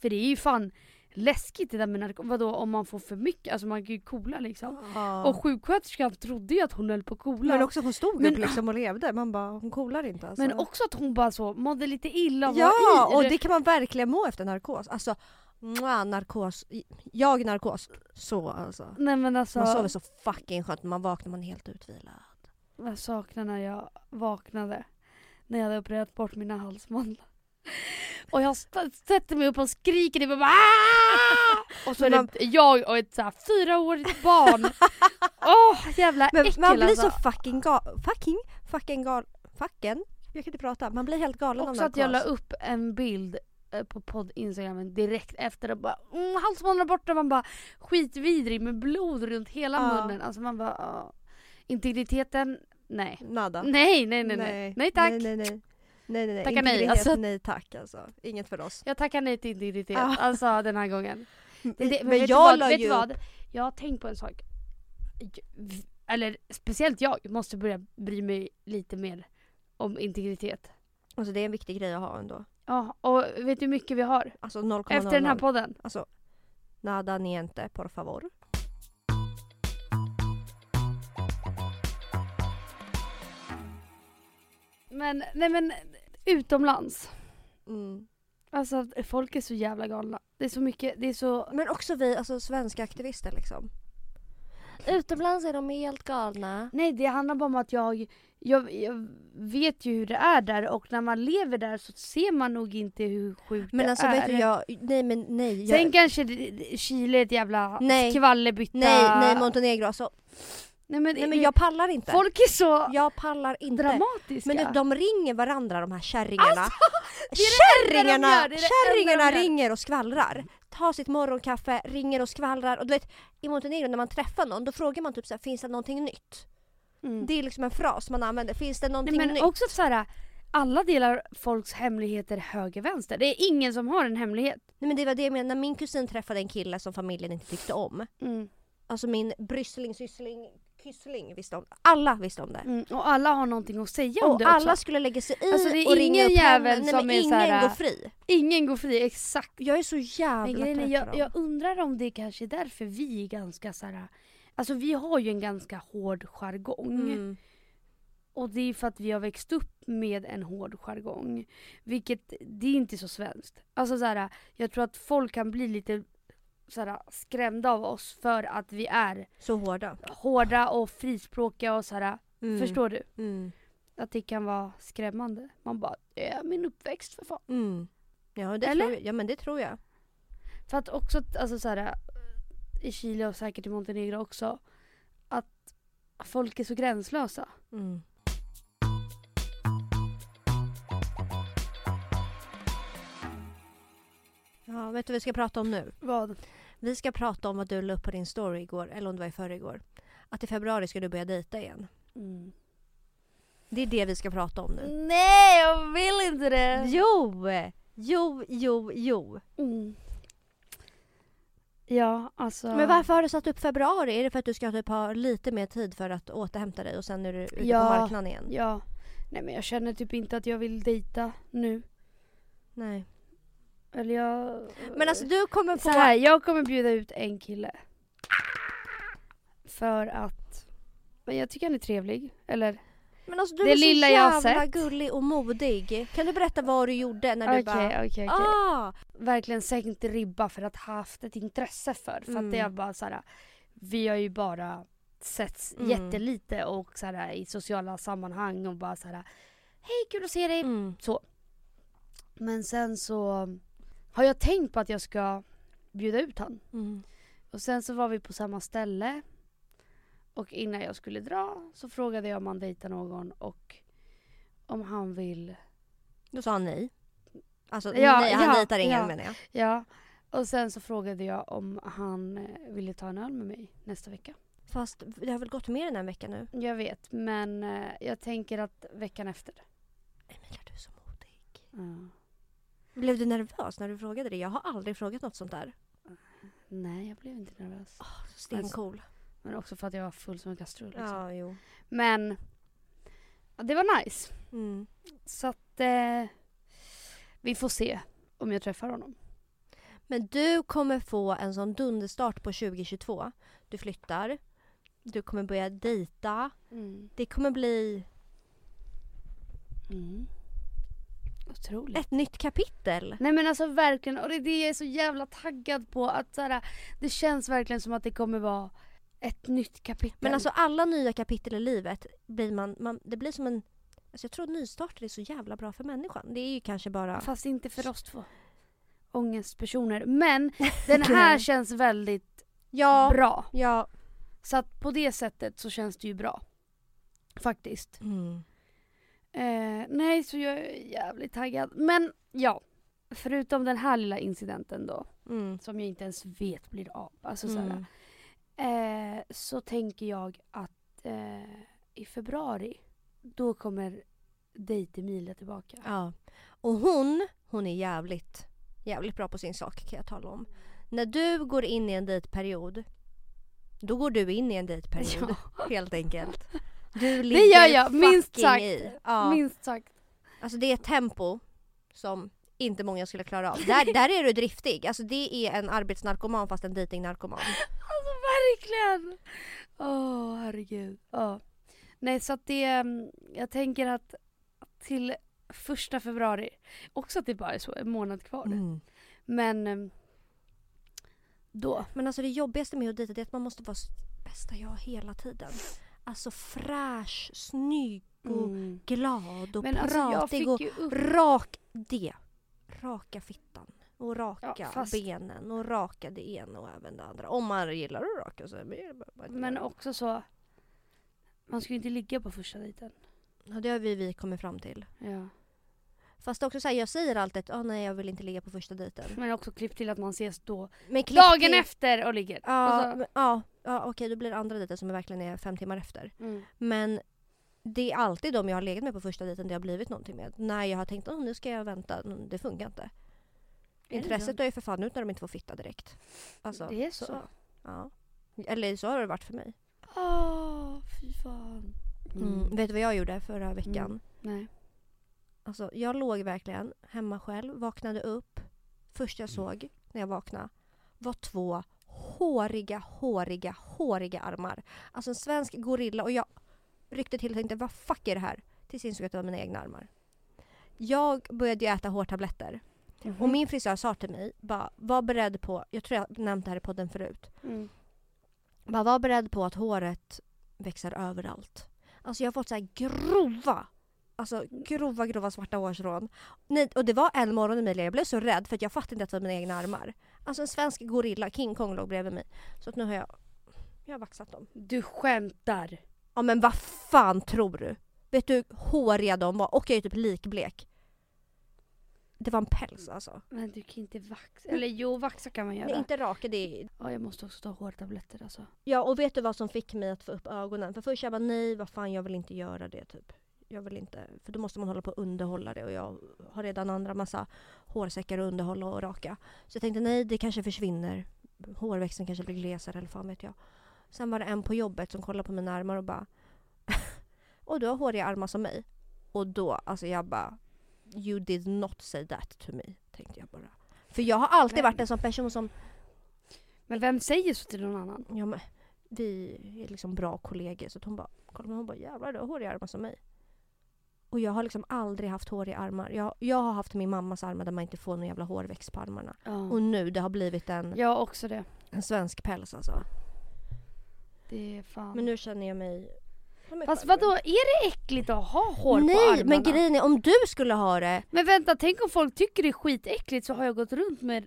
För det är ju fan läskigt det där med narkotika, vadå om man får för mycket? Alltså man kan ju coola liksom. Ja. Och sjuksköterskan trodde ju att hon höll på att coola. men också hon stod Men- upp liksom och levde. Man bara, hon coolar inte alltså. Men också att hon bara så mådde lite illa och Ja, var och det kan man verkligen må efter narkos. Alltså, mwah, narkos. Jag narkos. Så alltså. Nej men alltså, Man sover så fucking skönt man vaknar man är helt utvilad. jag saknar när jag vaknade. När jag hade opererat bort mina halsmandlar. Och jag sätter mig upp och skriker det bara "Ah!" Och så är Man- det jag och ett så här fyraårigt barn. Åh jävla Men äckel man blir alltså. så fucking gal... Fucking? Fucking gal... Fucken? Jag kan inte prata. Man blir helt galen Också att jag la upp en bild eh, på podd instagramen direkt efter och bara mm, halsmandlarna borta, man bara skitvidrig med blod runt hela Ja. munnen. Alltså man bara ah. integriteten, nej. Nada. Nej nej nej nej. Nej tack. Nej, nej, nej. Nej, nej, nej. Tackar nej, alltså. nej tack alltså. Inget för oss. Jag tackar nej till integritet, Ja. alltså den här gången. Det, det, men, men vet jag du la vad? Vet ju vad? Jag har tänkt på en sak. Eller speciellt jag måste börja bry mig lite mer om integritet. Alltså det är en viktig grej att ha ändå. Ja, och vet du hur mycket vi har? Alltså 0,00. Efter den här podden? Alltså, nada niente por favor. Men, nej men utomlands. Mm. Alltså folk är så jävla galna. Det är så mycket, det är så... Men också vi, alltså svenska aktivister liksom. Utomlands är de helt galna. Nej det handlar bara om att jag, jag, jag vet ju hur det är där och när man lever där så ser man nog inte hur sjukt Men det alltså är. vet du, jag, nej men nej. Jag, Sen kanske Chile är ett jävla Nej. skvallerbytta... nej, nej Montenegro alltså. Nej men, Nej men jag pallar inte. Folk är så Jag pallar inte. dramatiska. Men de, ringer varandra de här kärringarna. Alltså, det är det enda de kärringarna gör, det kärringarna de ringer och skvallrar. Tar sitt morgonkaffe, ringer och skvallrar. Och du vet, i Montenegro när man träffar någon då frågar man typ så här, finns det någonting nytt? Mm. Det är liksom en fras man använder. Finns det Nej, någonting men nytt? också så här, alla delar folks hemligheter höger vänster. Det är ingen som har en hemlighet. Nej men det var det jag menade, när min kusin träffade en kille som familjen inte tyckte om. Mm. Alltså min bryssling, syssling, kyssling visste om det. Alla visste om det. Mm. Och alla har någonting att säga om Och det också. alla skulle lägga sig i Alltså, och ringa ingen upp jävel henne. Nej, men ingen så här- går fri. Ingen går fri, exakt. Jag är så jävla Men trött på jag, dem. jag undrar om det kanske är därför vi är ganska så här. Alltså vi har ju en ganska hård jargong. Mm. Och det är för att vi har växt upp med en hård jargong. Vilket, det är inte så svenskt. Alltså så här, jag tror att folk kan bli lite så här, skrämda av oss för att vi är Så hårda. hårda och frispråkiga och så här. Mm. Förstår du? Mm. Att det kan vara skrämmande. Man bara, det är min uppväxt för fan. Mm. Ja, det Eller? Tror jag. ja men det tror jag. För att också, alltså så här, i Chile och säkert i Montenegro också, att folk är så gränslösa. Mm. Ja, vet du vad vi ska prata om nu? Vad? Vi ska prata om vad du la upp på din story igår, eller om det var i förrgår. Att i februari ska du börja dejta igen. Mm. Det är det vi ska prata om nu. Nej, jag vill inte det! Jo! Jo, jo, jo. Mm. Ja, alltså. Men varför har du satt upp februari? Är det för att du ska typ ha lite mer tid för att återhämta dig och sen är du ute Ja. på marknaden igen? Ja. Nej men jag känner typ inte att jag vill dejta nu. Nej. Eller jag... Men alltså du kommer Så på... här, jag kommer bjuda ut en kille. För att... Men jag tycker han är trevlig. Eller... Men alltså du Det är så lilla har jävla gullig och modig. Kan du berätta vad du gjorde när du Okej, bara... okej, okej. Ah! Verkligen sänkt ribba för att ha haft ett intresse för. För Mm. att det är bara såhär, vi har ju bara setts Mm. jättelite och såhär, i sociala sammanhang och bara såhär Hej kul att se dig! Mm. Men sen så har jag tänkt på att jag ska bjuda ut han. Mm. Och sen så var vi på samma ställe. Och innan jag skulle dra så frågade jag om han dejtar någon och om han vill. Då sa han nej. Alltså Ja, nej, han ja, dejtar ingen ja. menar jag. Ja. Och sen så frågade jag om han eh, ville ta en öl med mig nästa vecka. Fast det har väl gått mer än en vecka nu? Jag vet men eh, jag tänker att veckan efter. Emilia du är så modig. Ja. Blev du nervös när du frågade det? Jag har aldrig frågat något sånt där. Nej jag blev inte nervös. Stencool. Men också för att jag var full som en kastrull. Liksom. Ja, jo. Men ja, det var nice. Mm. Så att eh, vi får se om jag träffar honom. Men du kommer få en sån dunderstart på 2022. Du flyttar. Du kommer börja dejta. Det kommer bli Mm. Otroligt. ett nytt kapitel. Nej men alltså verkligen, och det är det jag är så jävla taggad på. Att så här, det känns verkligen som att det kommer vara ett nytt kapitel. Men alltså alla nya kapitel i livet blir man, man det blir som en Alltså jag tror nystarter är så jävla bra för människan. Det är ju kanske bara... Fast inte för oss två ångestpersoner. Men den här känns väldigt Ja, bra. ja. Så att på det sättet så känns det ju bra. Faktiskt. Mm. Eh, nej, så jag är jävligt taggad. Men ja, förutom den här lilla incidenten då, Mm. som jag inte ens vet blir av. Alltså, Mm. eh, så tänker jag att eh, i februari, då kommer dejt Emilia tillbaka. Ja. Och hon, hon är jävligt, jävligt bra på sin sak kan jag tala om. När du går in i en dejtperiod, då går du in i en dejtperiod. Helt enkelt. Du ligger gör jag, minst sagt. i. Ja. Minst sagt. Alltså det är ett tempo som inte många skulle klara av. Där, där är du driftig. Alltså det är en arbetsnarkoman fast en dejtingnarkoman. Alltså verkligen! Åh herregud. Ja. Nej så att det, mm, jag tänker att till första februari, också att det bara är så en månad kvar. Mm. Men mm, då. Men alltså det jobbigaste med att dejta det är att man måste vara bästa jag hela tiden. Alltså fräsch, snygg och Mm. glad och Men alltså pratig fick och rak det. Raka fittan och raka Ja, fast- benen och raka det ena och även det andra. Om man gillar att raka så. Men, Men också så, man ska ju inte ligga på första dejten. ja, det har vi, vi kommit fram till. Ja. Fast också så här, jag säger alltid att ah, nej jag vill inte ligga på första dejten. Men också klipp till att man ses då dagen till- efter och ligger. Ja, Alltså- men- ja, ja okej då blir det andra dejten som verkligen är fem timmar efter. Mm. Men det är alltid de jag har legat med på första dejten det har blivit någonting med. När jag har tänkt att nu ska jag vänta, mm, det funkar inte. Intresset så? dör ju för fan ut när de inte får fitta direkt. Alltså, Det är så? Ja. Eller så har det varit för mig. Åh, fy fan. Mm. Vet du vad jag gjorde förra veckan? Mm. Nej. Alltså, jag låg verkligen hemma själv, vaknade upp. Först jag såg när jag vaknade var två håriga, håriga, håriga armar. Alltså en svensk gorilla och jag ryckte till och tänkte vad fuck är det här? Tills jag insåg att det var mina egna armar. Jag började ju äta hårtabletter Mhm. och min frisör sa till mig bara var beredd på, jag tror jag nämnt det här i podden förut, Mm. bara var beredd på att håret växer överallt. Alltså jag har fått så här grova, alltså grova, grova svarta hårstrån. Nej, och det var en morgon Emilia, jag blev så rädd för att jag fattade inte att det var mina egna armar. Alltså en svensk gorilla, King Kong låg bredvid mig. Så att nu har jag, jag har vaxat dem. Du skämtar. Ja men vad fan tror du? Vet du hur håriga de var? Och jag är typ likblek. Det var en päls alltså. Men du kan inte vaxa. Eller jo, vaxa kan man göra. Nej, inte raka, det är... Ja, jag måste också ta hårtabletter alltså. Ja och vet du vad som fick mig att få upp ögonen? För först jag bara nej, vad fan jag vill inte göra det typ. Jag vill inte, för då måste man hålla på och underhålla det och jag har redan andra massa hårsäckar att underhålla och raka. Så jag tänkte nej, det kanske försvinner. Hårväxten kanske blir glesare eller fan vet jag. Sen var det en på jobbet som kollade på mina armar och bara Och du har håriga armar som mig. Och då, alltså jag bara You did not say that to me, tänkte jag bara. För jag har alltid Men- varit en sån person som Men vem säger så till någon annan? Ja, men vi är liksom bra kollegor så hon bara kolla hon bara jävlar du har håriga armar som mig. Och jag har liksom aldrig haft hår i armar. Jag, jag har haft min mammas armar där man inte får någon jävla hårväxt på armarna. Ja. Och nu, det har blivit en, Jag också det. en svensk päls alltså. Det är fan. Men nu känner jag mig... Fast vadå, är det äckligt att ha hår på Nej, armarna? men grejen är om du skulle ha det. Men vänta, tänk om folk tycker det är skitäckligt så har jag gått runt med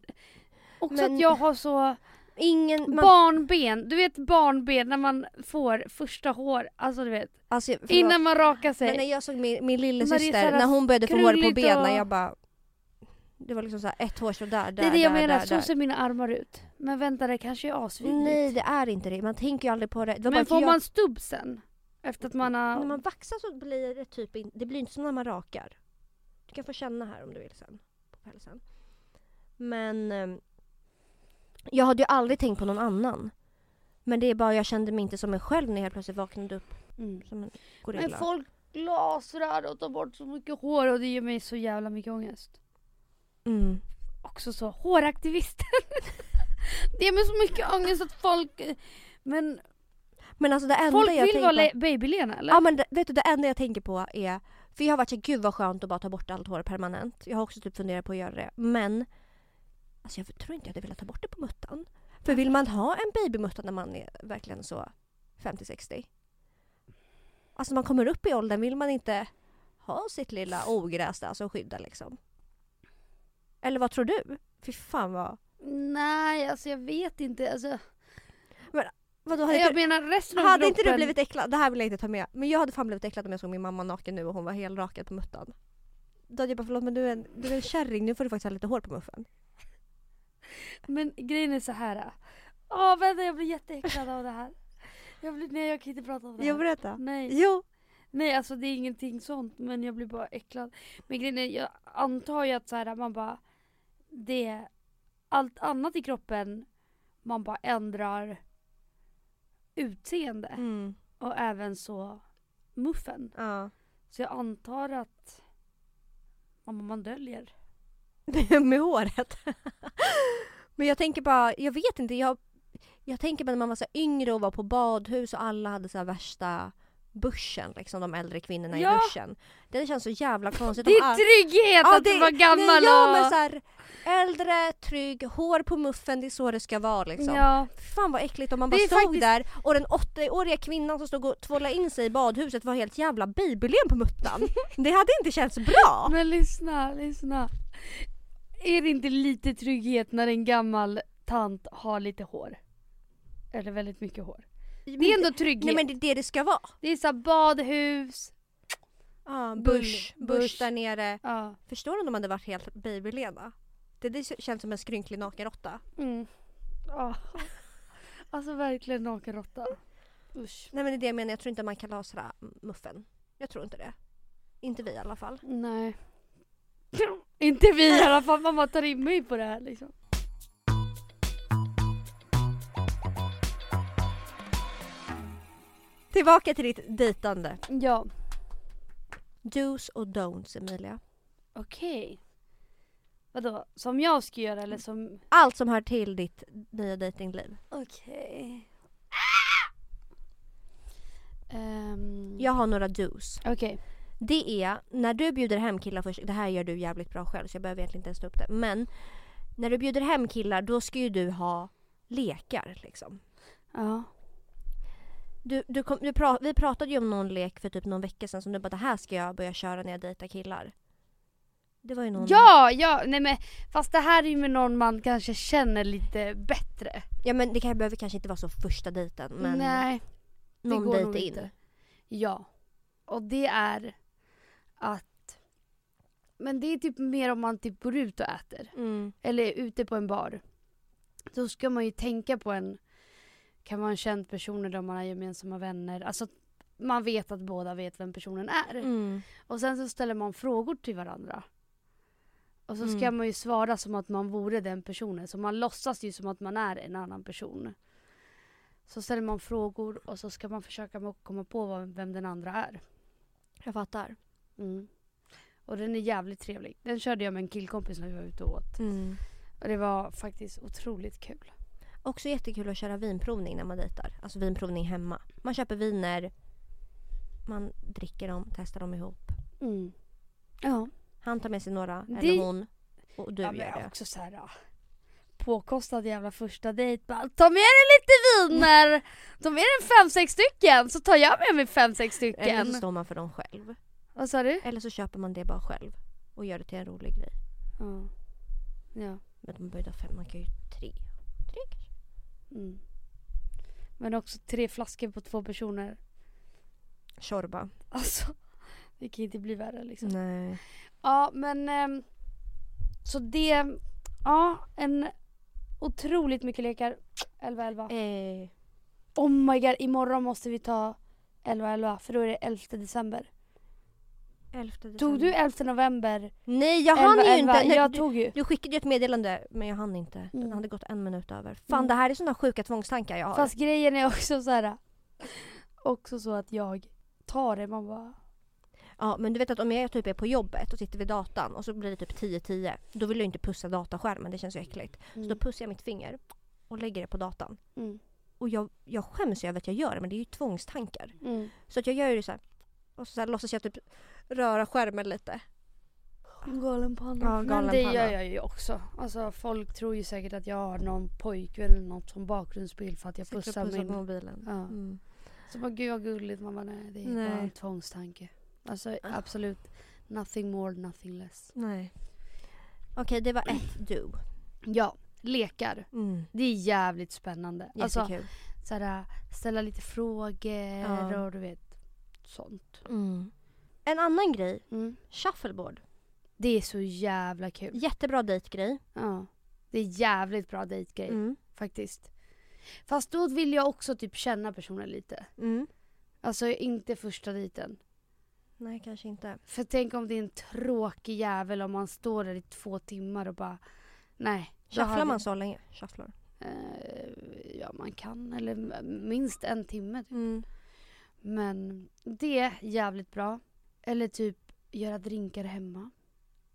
också Men- att jag har så Ingen... Man, barnben. Du vet barnben när man får första hår, alltså du vet. alltså, förlåt. Innan man rakar Men sig. när jag såg min, min Men lillasyster, såhär när hon började få hår på benen, och- jag bara... Det var liksom så här ett hårstrå där, där, det är det jag där, menar, där, så där. ser mina armar ut. Men vänta det kanske är asvidrigt. Nej det är inte det, man tänker ju aldrig på det. det Men får jag, man stubb sen? Efter att man har... När man vaxar så blir det typ in, det blir inte som när man rakar. Du kan få känna här om du vill sen. På pälsen. Men ehm, jag hade ju aldrig tänkt på någon annan. Men det är bara jag kände mig inte som mig själv när jag helt plötsligt vaknade upp Mm. som en gorilla. Men folk lasrar och tar bort så mycket hår och det ger mig så jävla mycket ångest. Mm. Också så, håraktivisten. det ger mig så mycket ångest att folk... Men Men alltså det enda folk jag vill vara på... le- babylena eller? Ja men det, vet du det enda jag tänker på är För jag har varit så gud vad skönt att bara ta bort allt hår permanent. Jag har också typ funderat på att göra det. Men Alltså jag tror inte jag hade velat ta bort det på muttan. För vill man ha en babymutta när man är verkligen så 50-60? Alltså när man kommer upp i åldern vill man inte ha sitt lilla ogräs där som skyddar liksom. Eller vad tror du? Fy fan vad... Nej, alltså jag vet inte. Alltså, Vadå, hade jag inte, menar resten av hade inte du kroppen- blivit äcklad? Det här vill jag inte ta med. Men jag hade fan blivit äcklad om jag såg min mamma naken nu och hon var helrakad på muttan. Då hade jag bara förlåt men du är en, du är en kärring, nu får du faktiskt ha lite hår på muffen. Men grejen är så här. Åh vänta jag blir jätteäcklad av det här. Jag blir, nej jag kan inte prata om det här. Jag berätta. Nej. Jo. nej alltså det är ingenting sånt men jag blir bara äcklad. Men grejen är, jag antar ju att så här, man bara det allt annat i kroppen man bara ändrar utseende Mm. och även så muffen. Ja. Så jag antar att man, man döljer. med håret. men jag tänker bara, jag vet inte, jag, jag tänker bara när man var så yngre och var på badhus och alla hade så värsta börsen, liksom de äldre kvinnorna Ja. i börsen. Det känns så jävla konstigt. Det är trygghet Ja, att det- vara gammal Nej, ja, och... men så här, äldre, trygg, hår på muffen, det är så det ska vara liksom. Ja. Fan vad äckligt om man bara stod faktiskt- där och den 80-åriga kvinnan som stod och tvålade in sig i badhuset var helt jävla bibeln på muttan. det hade inte känts bra. Men lyssna, lyssna. Är det inte lite trygghet när en gammal tant har lite hår? Eller väldigt mycket hår. Det är ändå trygghet. Nej men det är det det ska vara. Det är så här badhus. Bull, bush, bush, bush. där nere. Ja. Förstår du om de hade varit helt babylena? Det, det känns som en skrynklig nakenråtta. Mm. Ja. Alltså verkligen nakenråtta. Usch. Nej men det är det jag menar, jag tror inte man kan lasra muffen. Jag tror inte det. Inte vi i alla fall. Nej. Inte vi i alla fall, mamma tar in mig på det här liksom. Tillbaka till ditt dejtande. Ja. Do's och don'ts Emilia. Okej. Vadå, som jag ska göra eller som... Allt som hör till ditt nya dejtingliv. Okej. Ehm, Jag har några do's. Okej. Det är när du bjuder hem killar först, det här gör du jävligt bra själv så jag behöver egentligen inte ens ta upp det. Men när du bjuder hem killar då ska ju du ha lekar liksom. Ja. Du, du kom, du pra, vi pratade ju om någon lek för typ någon vecka sedan som du bara det här ska jag börja köra när jag dejtar killar. Det var ju någon... Ja, ja, nej men fast det här är ju med någon man kanske känner lite bättre. Ja men det kan, behöver kanske inte vara så första dejten men nej, någon dejt in. inte. Ja. Och det är att men det är typ mer om man typ går ut och äter. Mm. Eller är ute på en bar. Då ska man ju tänka på en, kan vara en känd person eller om man har gemensamma vänner. Alltså man vet att båda vet vem personen är. Mm. Och sen så ställer man frågor till varandra. Och så ska Mm. man ju svara som att man vore den personen. Så man låtsas ju som att man är en annan person. Så ställer man frågor och så ska man försöka komma på vem den andra är. Jag fattar. Mm. Och den är jävligt trevlig. Den körde jag med en killkompis när vi var ute och åt. Mm. Och det var faktiskt otroligt kul. Också jättekul att köra vinprovning när man dejtar. Alltså vinprovning hemma. Man köper viner, man dricker dem, testar dem ihop. Mm. Ja. Han tar med sig några, Det- eller hon. Och du ja, gör det. också så här, ja. Påkostad jävla första dejt. Bara, ta med dig lite viner! Ta med dig fem, sex stycken så tar jag med mig fem, sex Eller så stycken. står man för dem själv. Vad sa du? Eller så köper man det bara själv. Och gör det till en rolig grej. Ja. Ja. Men man behöver fem, man kan ju tre. Tre kanske. Mm. Men också tre flaskor på två personer. Tjorba. Alltså, det kan inte bli värre liksom. Nej. Ja men ehm, så det, ja en otroligt mycket lekar. 11-11. Eh, Oh my god, imorgon måste vi ta 11-11 för då är det 11 december. 11 december. Tog du 11 november? Nej jag hann ju 11-11? inte. Nej, Jag du, tog ju. du skickade ju ett meddelande men jag hann inte. Den Mm. hade gått en minut över. Fan Mm. det här är såna sjuka tvångstankar jag har. Fast grejen är också så här. Också så att jag tar det, man bara Ja men du vet att om jag typ är på jobbet och sitter vid datan och så blir det typ 10-10. Då vill jag inte pussa dataskärmen, det känns ju äckligt. Så då mm, pussar jag mitt finger och lägger det på datan. mm, Och jag, jag skäms ju över att jag gör det men det är ju tvångstankar. mm. Så att jag gör ju det så här. Och så, så här, låtsas jag typ röra skärmen lite. Galen panna. Ja, Men galen det panna. gör jag ju också. Alltså folk tror ju säkert att jag har någon pojkvän eller något som bakgrundsbild för att jag Sitter pussar pussar min mobilen. Ja. Mm. Så bara gud vad gulligt. Man bara nej det är Nej. bara en tvångstanke. Alltså Ah. absolut nothing more nothing less. Nej. Okej det var ett do. Ja, lekar. Mm. Det är jävligt spännande. Alltså Jättekul. såhär, ställa lite frågor Ja. och du vet sånt. Mm. En annan grej. Mm. Shuffleboard. Det är så jävla kul. Jättebra dejtgrej. Ja. Det är jävligt bra dejtgrej Mm. faktiskt. Fast då vill jag också typ känna personen lite. Mm. Alltså inte första dejten. Nej kanske inte. För tänk om det är en tråkig jävel om man står där i två timmar och bara nej. då Shufflar hade- man så länge? Shufflar. Eh, ja man kan, eller m- minst en timme. typ. Mm. Men det är jävligt bra. Eller typ göra drinkar hemma.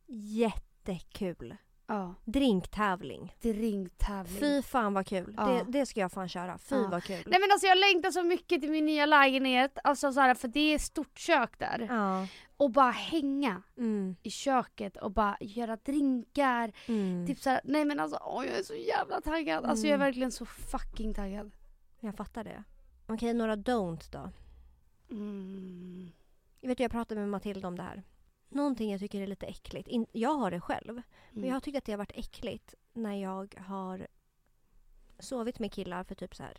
Jättekul. Ja, Drinktävling. drinktävling. Fy fan vad kul. Ja. Det, det ska jag fan köra. Fy Ja. vad kul. Nej men alltså jag längtar så mycket till min nya lägenhet. Alltså så här, för det är stort kök där. Ja. Och bara hänga Mm. i köket och bara göra drinkar. Mm. Typ så här, nej men alltså åh, jag är så jävla taggad. Alltså jag är Mm. verkligen så fucking taggad. Jag fattar det. Okej, några don't då. Mm. Jag vet jag pratade med Matilda om det här. Någonting jag tycker är lite äckligt. In, jag har det själv. Men Mm. jag har tyckt att det har varit äckligt när jag har sovit med killar för typ så här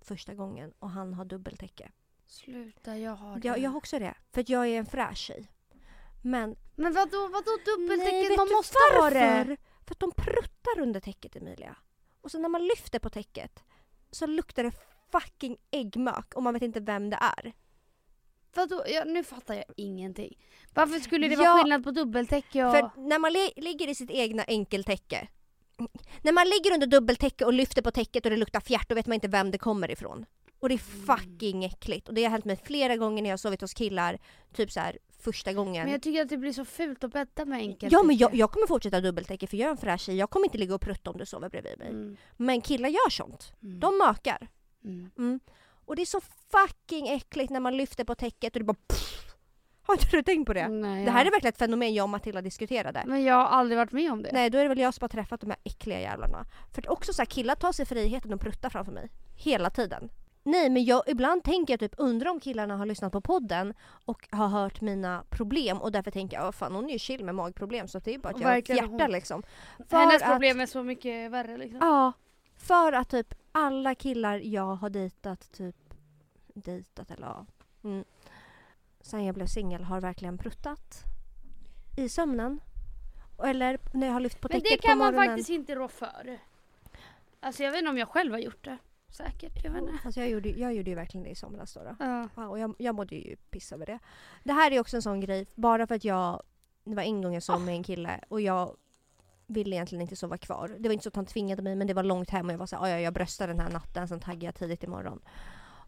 första gången och han har dubbeltäcke. Sluta, jag har det. Jag, jag har också det. För att jag är en fräsch tjej. Men Men vadå, vadå Nej, dubbeltäcket? vet Man du måste ha det. varför? För att de pruttar under täcket Emilia. Och så när man lyfter på täcket så luktar det fucking äggmök och man vet inte vem det är. Vadå? Ja, nu fattar jag ingenting. Varför skulle det Ja, vara skillnad på dubbeltäcke och... För när man li- ligger i sitt egna enkeltäcke. När man ligger under dubbeltäcke och lyfter på täcket och det luktar fjärt då vet man inte vem det kommer ifrån. Och det är Mm. fucking äckligt. Och det har hänt mig flera gånger när jag har sovit hos killar. Typ så här första gången. Men jag tycker att det blir så fult att bädda med enkeltäcke. Ja men jag, jag kommer fortsätta dubbeltäcke för jag är en fräsch tjej. Jag kommer inte ligga och prutta om du sover bredvid mig. Mm. Men killar gör sånt. Mm. De mökar. Mm. Och det är så fucking äckligt när man lyfter på täcket och det bara pff. Har inte du tänkt på det? Nej, Det här ja. är verkligen ett fenomen jag och Matilda diskuterade. Men jag har aldrig varit med om det. Nej då är det väl jag som har träffat de här äckliga jävlarna. För att också så här, killar tar sig friheten att prutta framför mig. Hela tiden. Nej men jag, ibland tänker jag typ undrar om killarna har lyssnat på podden och har hört mina problem och därför tänker jag fan hon är ju chill med magproblem så det är bara att jag har ett hjärta hon. liksom. För Hennes att- problem är så mycket värre liksom. Ja. För att typ alla killar jag har dejtat, typ dejtat eller ja. Mm, sen jag blev singel har verkligen pruttat. I sömnen. Eller när jag har lyft på Men täcket det kan på man morgonen. faktiskt inte rå för. Alltså jag vet inte om jag själv har gjort det. Säkert, jag vet inte. Fast jag gjorde, jag gjorde ju verkligen det i somras då. då. Ja. Ja, och jag, jag mådde ju piss över det. Det här är också en sån grej, bara för att jag... Det var en gång jag sov med en kille och jag ville egentligen inte sova kvar. Det var inte så att han tvingade mig men det var långt hem och jag var såhär, ja jag bröstar den här natten sen taggar jag tidigt imorgon.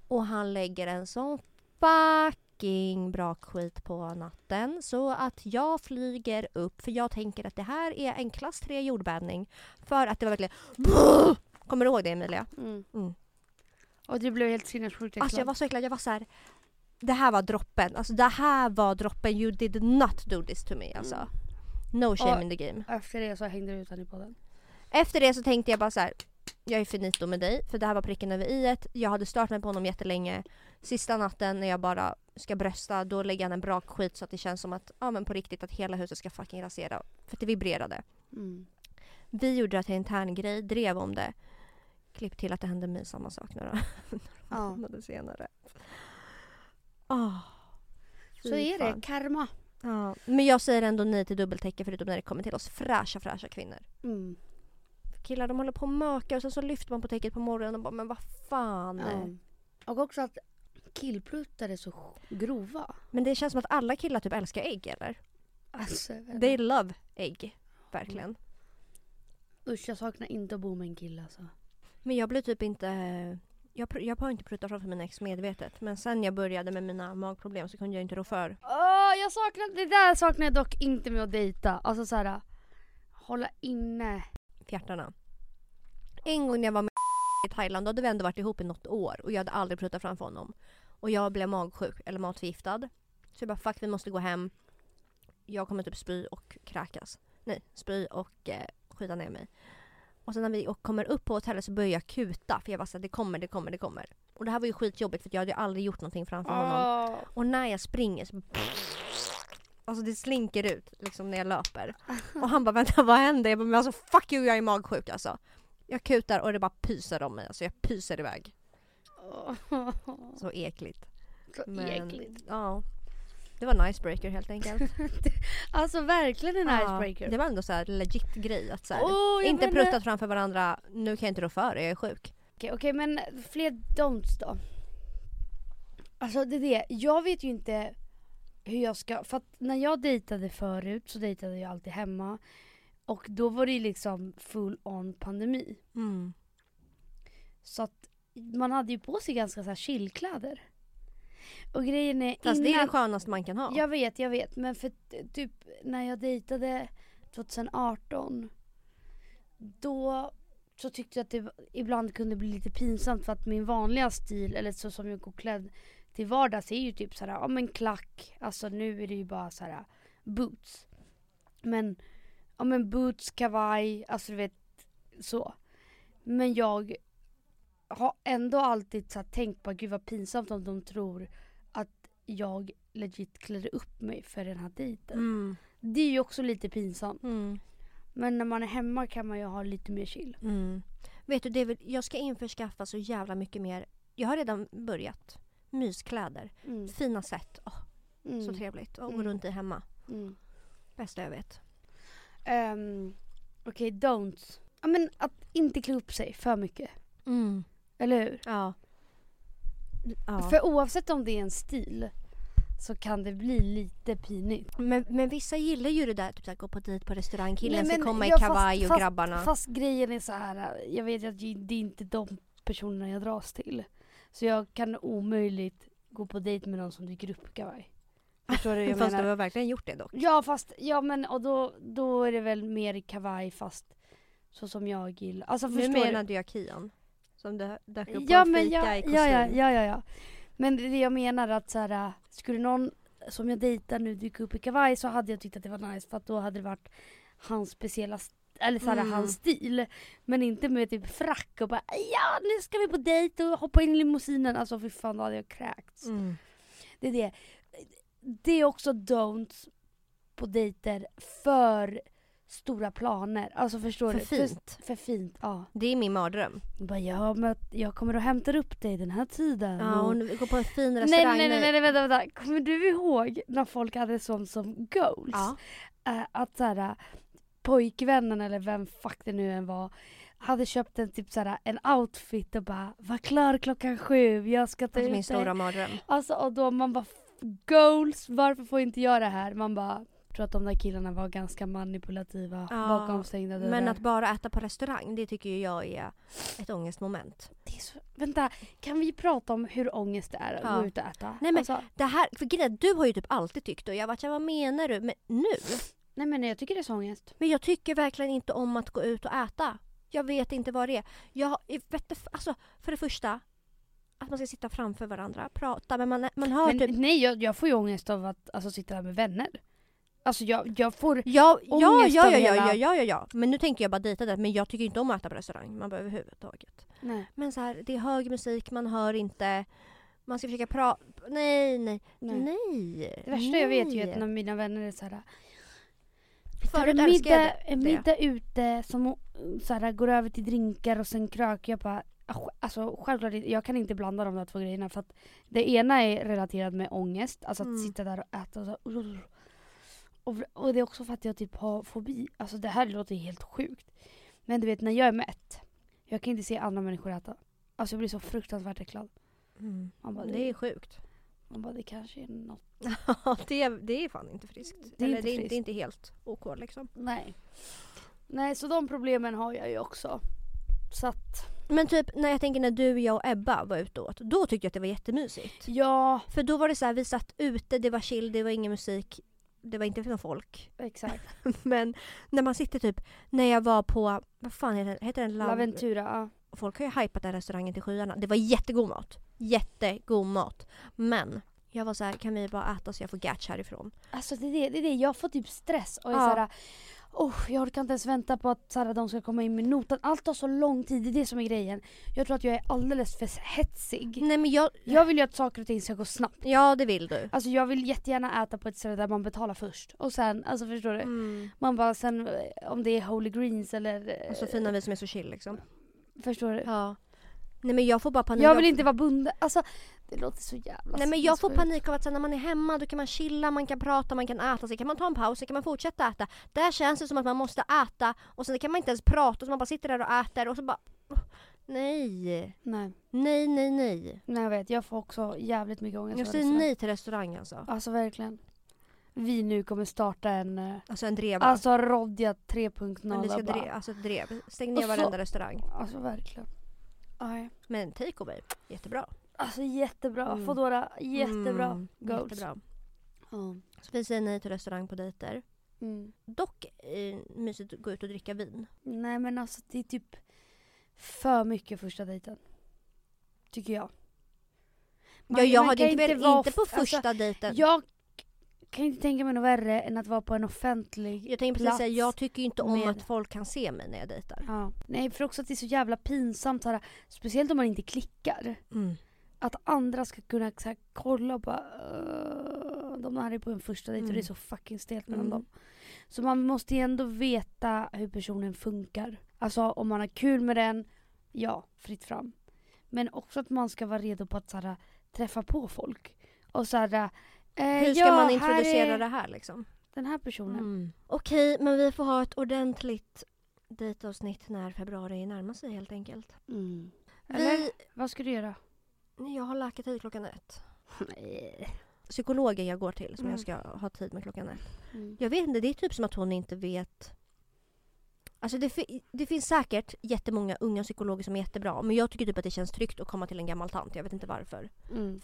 Och han lägger en sån fucking bra skit på natten så att jag flyger upp för jag tänker att det här är en klass 3 jordbävning. För att det var verkligen Kommer du ihåg det Emilia? Mm. Mm. Och du blev helt sinnessjukt. Alltså jag var så äcklad, jag var så här. det här var droppen. Alltså det här var droppen. You did not do this to me alltså. Mm. No shame Och- in the game. Efter det så hängde du ut honom i podden. Efter det så tänkte jag bara så här. Jag är finito med dig för det här var pricken över i ett. Jag hade stört mig på honom jättelänge. Sista natten när jag bara ska brösta då lägger han en bra skit så att det känns som att ja men på riktigt att hela huset ska fucking rasera. För att det vibrerade. Mm. Vi gjorde det till en intern grej, drev om det. Klipp till att det hände mig samma sak några Ja. månader senare. Åh, Så är det, karma. Ja. Men jag säger ändå nej till dubbeltäcke förutom när det kommer till oss fräscha fräscha kvinnor. Mm. Killar de håller på och mökar och sen så lyfter man på täcket på morgonen och bara men vad fan. Ja. Och också att killpluttar är så grova. Men det känns som att alla killar typ älskar ägg eller? Alltså, They love ägg. Verkligen. Usch jag saknar inte att bo med en kille alltså. Men jag blir typ inte... Jag, jag har inte pruttat framför mina ex medvetet. Men sen jag började med mina magproblem så kunde jag inte rå för. Åh, jag saknar, det där saknar jag dock inte med att dejta. Alltså såhär, hålla inne. fjärtarna. En gång när jag var med i Thailand då hade vi ändå varit ihop i något år och jag hade aldrig pruttat framför honom. Och jag blev magsjuk eller matförgiftad. Så jag bara fuck vi måste gå hem. Jag kommer typ spy och kräkas. Nej, spy och eh, skita ner mig. Och sen när vi kommer upp på hotellet så börjar jag kuta för jag bara såhär det kommer, det kommer, det kommer. Och det här var ju skitjobbigt för jag hade ju aldrig gjort någonting framför honom. Åh. Och när jag springer så Alltså det slinker ut liksom när jag löper. Och han bara vänta vad händer? Jag bara men alltså fuck you jag är magsjuk alltså. Jag kutar och det bara pyser om mig. Alltså jag pyser iväg. Så äckligt. Så Men, äckligt. Ja. Det var en icebreaker helt enkelt. Alltså verkligen en Ja, icebreaker. Det var ändå så här legit grej att så här, jag inte menar- pruttat framför varandra. Nu kan jag inte rå för det, jag är sjuk. Okej, okej men fler don'ts då. Alltså det är det, jag vet ju inte hur jag ska, för att när jag dejtade förut så dejtade jag alltid hemma. Och då var det ju liksom full on pandemi. Mm. Så att man hade ju på sig ganska så här chillkläder. Och grejen är Fast det är innan- det skönaste man kan ha. Jag vet, jag vet. Men för typ när jag dejtade 2018 då så tyckte jag att det ibland kunde bli lite pinsamt för att min vanliga stil, eller så som jag går klädd till vardags är ju typ såhär, ja men klack, alltså nu är det ju bara såhär boots. Men, ja men boots, kavaj, alltså du vet så. Men jag har ändå alltid så här tänkt på, gud vad pinsamt om de tror att jag legit klädde upp mig för den här dejten. Mm. Det är ju också lite pinsamt. Mm. Men när man är hemma kan man ju ha lite mer chill. Mm. Vet du David, jag ska införskaffa så jävla mycket mer. Jag har redan börjat. Myskläder. Mm. Fina sätt. Mm. Så trevligt. Och gå Mm. runt i hemma. Mm. Bästa jag vet. Um, Okej, don'ts. Ja men att inte klä upp sig för mycket. Mm. Eller hur? Ja. ja. För oavsett om det är en stil så kan det bli lite pinigt. Men, men vissa gillar ju det där, typ såhär, gå på dit på restaurang, killen ska komma i ja, fast- kavaj och grabbarna. Fast grejen är så här. jag vet att det är inte de personerna jag dras till. Så jag kan omöjligt gå på dejt med någon som dyker upp i kavaj. Förstår du jag Fast menar? du har verkligen gjort det dock. Ja fast, ja men och då, då är det väl mer i kavaj fast så som jag gillar. Alltså Nu förstår menade jag Kian. Som dö- dök upp på Ja en men fika ja, i ja, kostym. ja, ja, ja, ja. Men det jag menar att så här, skulle någon som jag dejtar nu dyka upp i kavaj så hade jag tyckt att det var nice för att då hade det varit hans speciella eller såhär Mm. hans stil. Men inte med typ frack och bara ja nu ska vi på dejt och hoppa in i limousinen. Alltså fy fan då hade jag kräkts. Mm. Det är det. Det är också don'ts på dejter för stora planer. Alltså förstår För du? fint. För, för fint, ja. Det är min mardröm. Bara, ja, men jag kommer och hämtar upp dig den här tiden. Ja, och- och nu- gå på en fin Nej, restaurang. nej, nej, nej, nej, vänta, vänta. Kommer du ihåg när folk hade sånt som goals? Ja. Eh, att såhär, pojkvännen eller vem fuck det nu än var hade köpt en typ såhär, en outfit och bara var klar klockan sju, jag ska ta Alltså ut min dig." stora mardröm. Alltså och då man bara goals, varför får inte jag det här? Man bara jag tror att de där killarna var ganska manipulativa Ja, bakom stängda dörrar. Men att bara äta på restaurang, det tycker jag är ett ångestmoment. det är så, vänta, kan vi prata om hur ångest det är att Ja. gå ut och äta? Nej, men- alltså, Det här, för grejen du har ju typ alltid tyckt och jag har varit såhär, vad menar du? Men nu? nej men jag tycker det är så ångest. Men jag tycker verkligen inte om att gå ut och äta. Jag vet inte vad det är. Jag vet, du, alltså, för det första, att man ska sitta framför varandra, prata men man, man hör Men typ nej jag, jag får ju ångest av att alltså, sitta där med vänner. Alltså jag, jag får... Ja, ja, ångest ja, ja, ja, hela- ja, ja, ja, ja. Men nu tänker jag bara dejta det. Men jag tycker inte om att äta på restaurang. Man behöver överhuvudtaget. Nej. Men så här, det är hög musik, man hör inte. Man ska försöka prata. Nej, nej, Nej. nej. Det värsta jag vet ju är nej. att när mina vänner är såhär Vi tar en middag, en middag ute som såhär, går över till drinkar och sen krök. Jag bara, ah, alltså självklart jag kan inte blanda de där två grejerna för att det ena är relaterat med ångest, alltså att Mm. sitta där och äta och så här, och, och det är också för att jag typ har fobi. Alltså det här låter helt sjukt. Men du vet när jag är mätt, jag kan inte se andra människor äta. Alltså jag blir så fruktansvärt äcklad. Mm. Man bara, Det är sjukt. Man bara, det kanske är något. Ja, det, det är fan inte friskt. Det är Eller inte det, friskt. det är inte helt OK liksom. Nej. Nej, så de problemen har jag ju också. Så att, Men typ när jag tänker när du, jag och Ebba var ute åt. Då tyckte jag att det var jättemysigt. ja, För då var det så här, vi satt ute, det var chill, det var ingen musik. Det var inte för någon folk. exakt. Men när man sitter typ, när jag var på, vad fan heter den? Heter den Laventura, ja. Folk har ju hypat den restaurangen till skyarna. Det var jättegod mat. Jättegod mat. Men jag var så här, kan vi bara äta så jag får gatch härifrån? Alltså det är det, det är det, jag får typ stress och är Ja. såhär Oh, jag orkar inte ens vänta på att såhär, de ska komma in med notan. Allt tar så lång tid, det är det som är grejen. Jag tror att jag är alldeles för hetsig. Nej men jag, Jag vill ju att saker och ting ska gå snabbt. ja det vill du. Alltså jag vill jättegärna äta på ett ställe där man betalar först. Och sen, alltså förstår du? Mm. Man bara sen, eh, om det är Holy Greens eller... eh, Och så fina vi som är så chill liksom. Förstår du? Ja. Nej men jag får bara panik. Jag vill inte vara bunden. Alltså det låter så jävla Nej men jag får panik av att sen när man är hemma då kan man chilla, man kan prata, man kan äta, sen kan man ta en paus, sen kan man fortsätta äta. Där känns det som att man måste äta och sen kan man inte ens prata så man bara sitter där och äter och så bara Nej, Nej, nej, nej, nej. nej jag vet. Jag får också jävligt mycket ångest Jag säger nej till restaurang alltså. Alltså verkligen. Vi nu kommer starta en eh, Alltså en dreva. Alltså Rodja 3.0. Men vi ska drev, alltså drev. Stäng ner så- varenda restaurang. Alltså verkligen. Nej. Men takeaway, jättebra. Alltså jättebra. Mm. Foodora, jättebra. Mm, Goals. jättebra. Ja. Så vi säger nej till restaurang på dejter. Mm. Dock eh, mysigt att gå ut och dricka vin. Nej men alltså det är typ för mycket första dejten. Tycker jag. ja, jag man hade inte velat, vara inte på alltså, första dejten. Jag kan inte tänka mig något värre än att vara på en offentlig Jag tänker precis plats. säga, jag tycker ju inte om med- att folk kan se mig när jag dejtar. Ja. Nej för också att det är så jävla pinsamt såhär, speciellt om man inte klickar. Mm. Att andra ska kunna så här, kolla och bara "Åh, De här är på en första dejt och det är Mm. så fucking stelt mellan Mm. dem. Så man måste ju ändå veta hur personen funkar. Alltså om man har kul med den, ja, fritt fram. Men också att man ska vara redo på att så här, träffa på folk. Och så här, eh, Hur ska ja, man här introducera är det här liksom? Den här personen. Mm. Okej, men vi får ha ett ordentligt dejtavsnitt när februari närmar sig helt enkelt. Mm. Vi, Eller? Vad ska du göra? Jag har läkartid klockan ett. Psykologen jag går till som Mm. jag ska ha tid med klockan ett. Mm. Jag vet inte, det är typ som att hon inte vet. Alltså det, fi- det finns säkert jättemånga unga psykologer som är jättebra men jag tycker typ att det känns tryggt att komma till en gammal tant. Jag vet inte varför. Mm.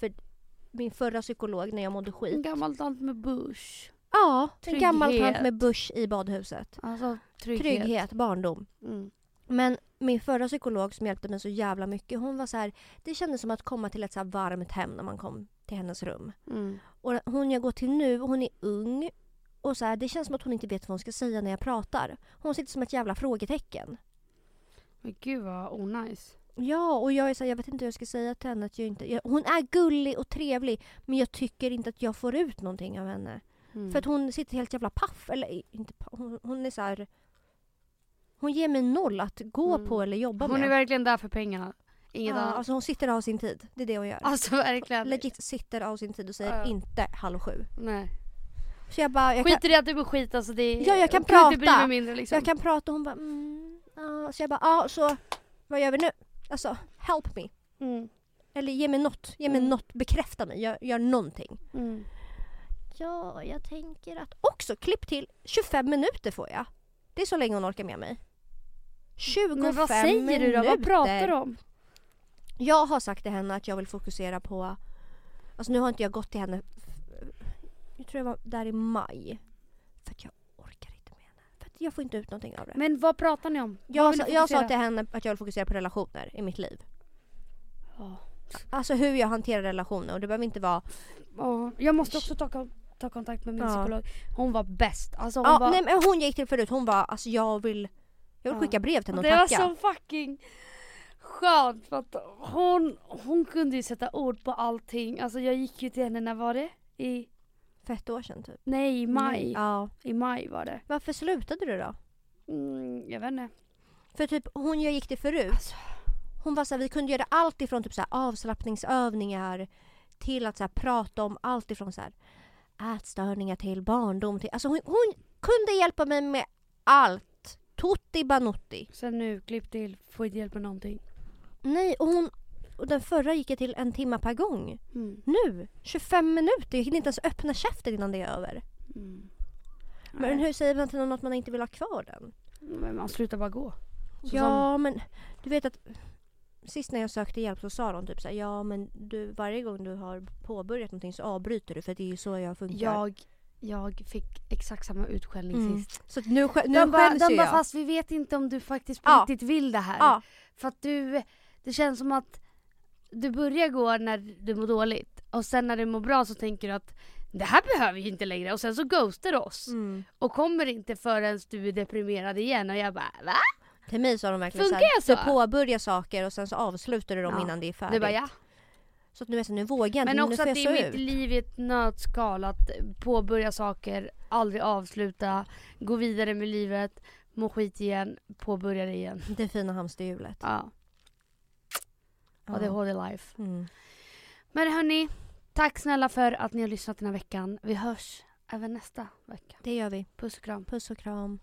Min förra psykolog när jag mådde En skit. gammal tant med bush. Ja, en gammal tant Trygghet. med bush i badhuset. Alltså trygghet. Trygghet, barndom. Mm. Men min förra psykolog som hjälpte mig så jävla mycket, hon var så här, det kändes som att komma till ett så här varmt hem när man kom till hennes rum. Mm. Och hon jag går till nu, hon är ung och så här, det känns som att hon inte vet vad hon ska säga när jag pratar. Hon sitter som ett jävla frågetecken. Men gud vad onajs. Ja, och jag är så här, jag vet inte hur jag ska säga till henne att jag inte... Jag, hon är gullig och trevlig men jag tycker inte att jag får ut någonting av henne. Mm. För att hon sitter helt jävla paff. Eller inte hon, hon är så här... Hon ger mig noll att gå Mm. på eller jobba Hon med. är verkligen där för pengarna. Inget ja, annat. alltså hon sitter av sin tid. Det är det hon gör. Alltså verkligen. Legit sitter av sin tid och säger Ja. inte halv sju. Nej. Så jag bara, jag kan, Skit i det att du går skit alltså. Det är, Ja, jag kan kan inte prata. mindre liksom. jag kan prata och hon bara mm, ja. Så jag bara, ja så vad gör vi nu? Alltså, help me. Mm. Eller ge mig något, ge mig Mm. något, bekräfta mig, gör, gör någonting. Mm. Ja, jag tänker att också klipp till 25 minuter får jag. Det är så länge hon orkar med mig. 25 Men vad säger du då? Vad minuter. pratar du om? Jag har sagt till henne att jag vill fokusera på... Alltså nu har inte jag gått till henne... Jag tror jag var där i maj. För att jag orkar inte med henne. För att jag får inte ut någonting av det. Men vad pratar ni om? Jag, sa, jag sa till henne att jag vill fokusera på relationer i mitt liv. Ja. Alltså hur jag hanterar relationer och det behöver inte vara... Ja, jag måste också ta, ta kontakt med min Ja. psykolog. Hon var bäst. Alltså hon Ja, var... nej, men hon gick till förut, hon var alltså jag vill... Jag vill skicka brev till henne det och var tacka. så fucking skönt för att hon, hon kunde ju sätta ord på allting. Alltså jag gick ju till henne, när var det? I, För ett år sedan typ. nej i maj. Ja. I maj var det. Varför slutade du då? Mm, jag vet inte. För typ hon jag gick till förut, Alltså, hon var så här, vi kunde göra allt ifrån typ så här avslappningsövningar till att så här, prata om allt ifrån så här ätstörningar till barndom till, alltså hon, hon kunde hjälpa mig med allt. Tutti banutti. sen nu, klipp till, får inte hjälp med någonting. Nej, och hon och den förra gick jag till en timme per gång. Mm. Nu, 25 minuter. Jag hinner inte ens öppna käften innan det är över. Mm. Men hur säger man till någon att man inte vill ha kvar den? men man slutar bara gå. Så ja, men du vet att sist när jag sökte hjälp så sa de typ så här, ja men du, varje gång du har påbörjat någonting så avbryter du för det är ju så jag som, funkar. jag, jag fick exakt samma utskällning Mm. sist. Så nu, nu De bara, de ju bara fast vi vet inte om du faktiskt på Ja. riktigt vill det här. Ja, För att du, det känns som att du börjar gå när du mår dåligt och sen när du mår bra så tänker du att det här behöver vi inte längre och sen så ghostar du oss mm. och kommer inte förrän du är deprimerad igen och jag bara va? Till mig sa de verkligen Funkar så här, jag så? du påbörjar saker och sen så avslutar du dem Ja. innan det är färdigt. Du bara ja. Så att nu jag så, nu vågar jag inte, Men också att det är mitt ut. liv i ett nötskal att påbörja saker, aldrig avsluta, gå vidare med livet, må skit igen, påbörja det igen. Det fina hamsterhjulet. Ja, Ja. ADHD life. Mm. Men hörni, tack snälla för att ni har lyssnat den här veckan. Vi hörs även nästa vecka. Det gör vi. Puss och kram. Puss och kram.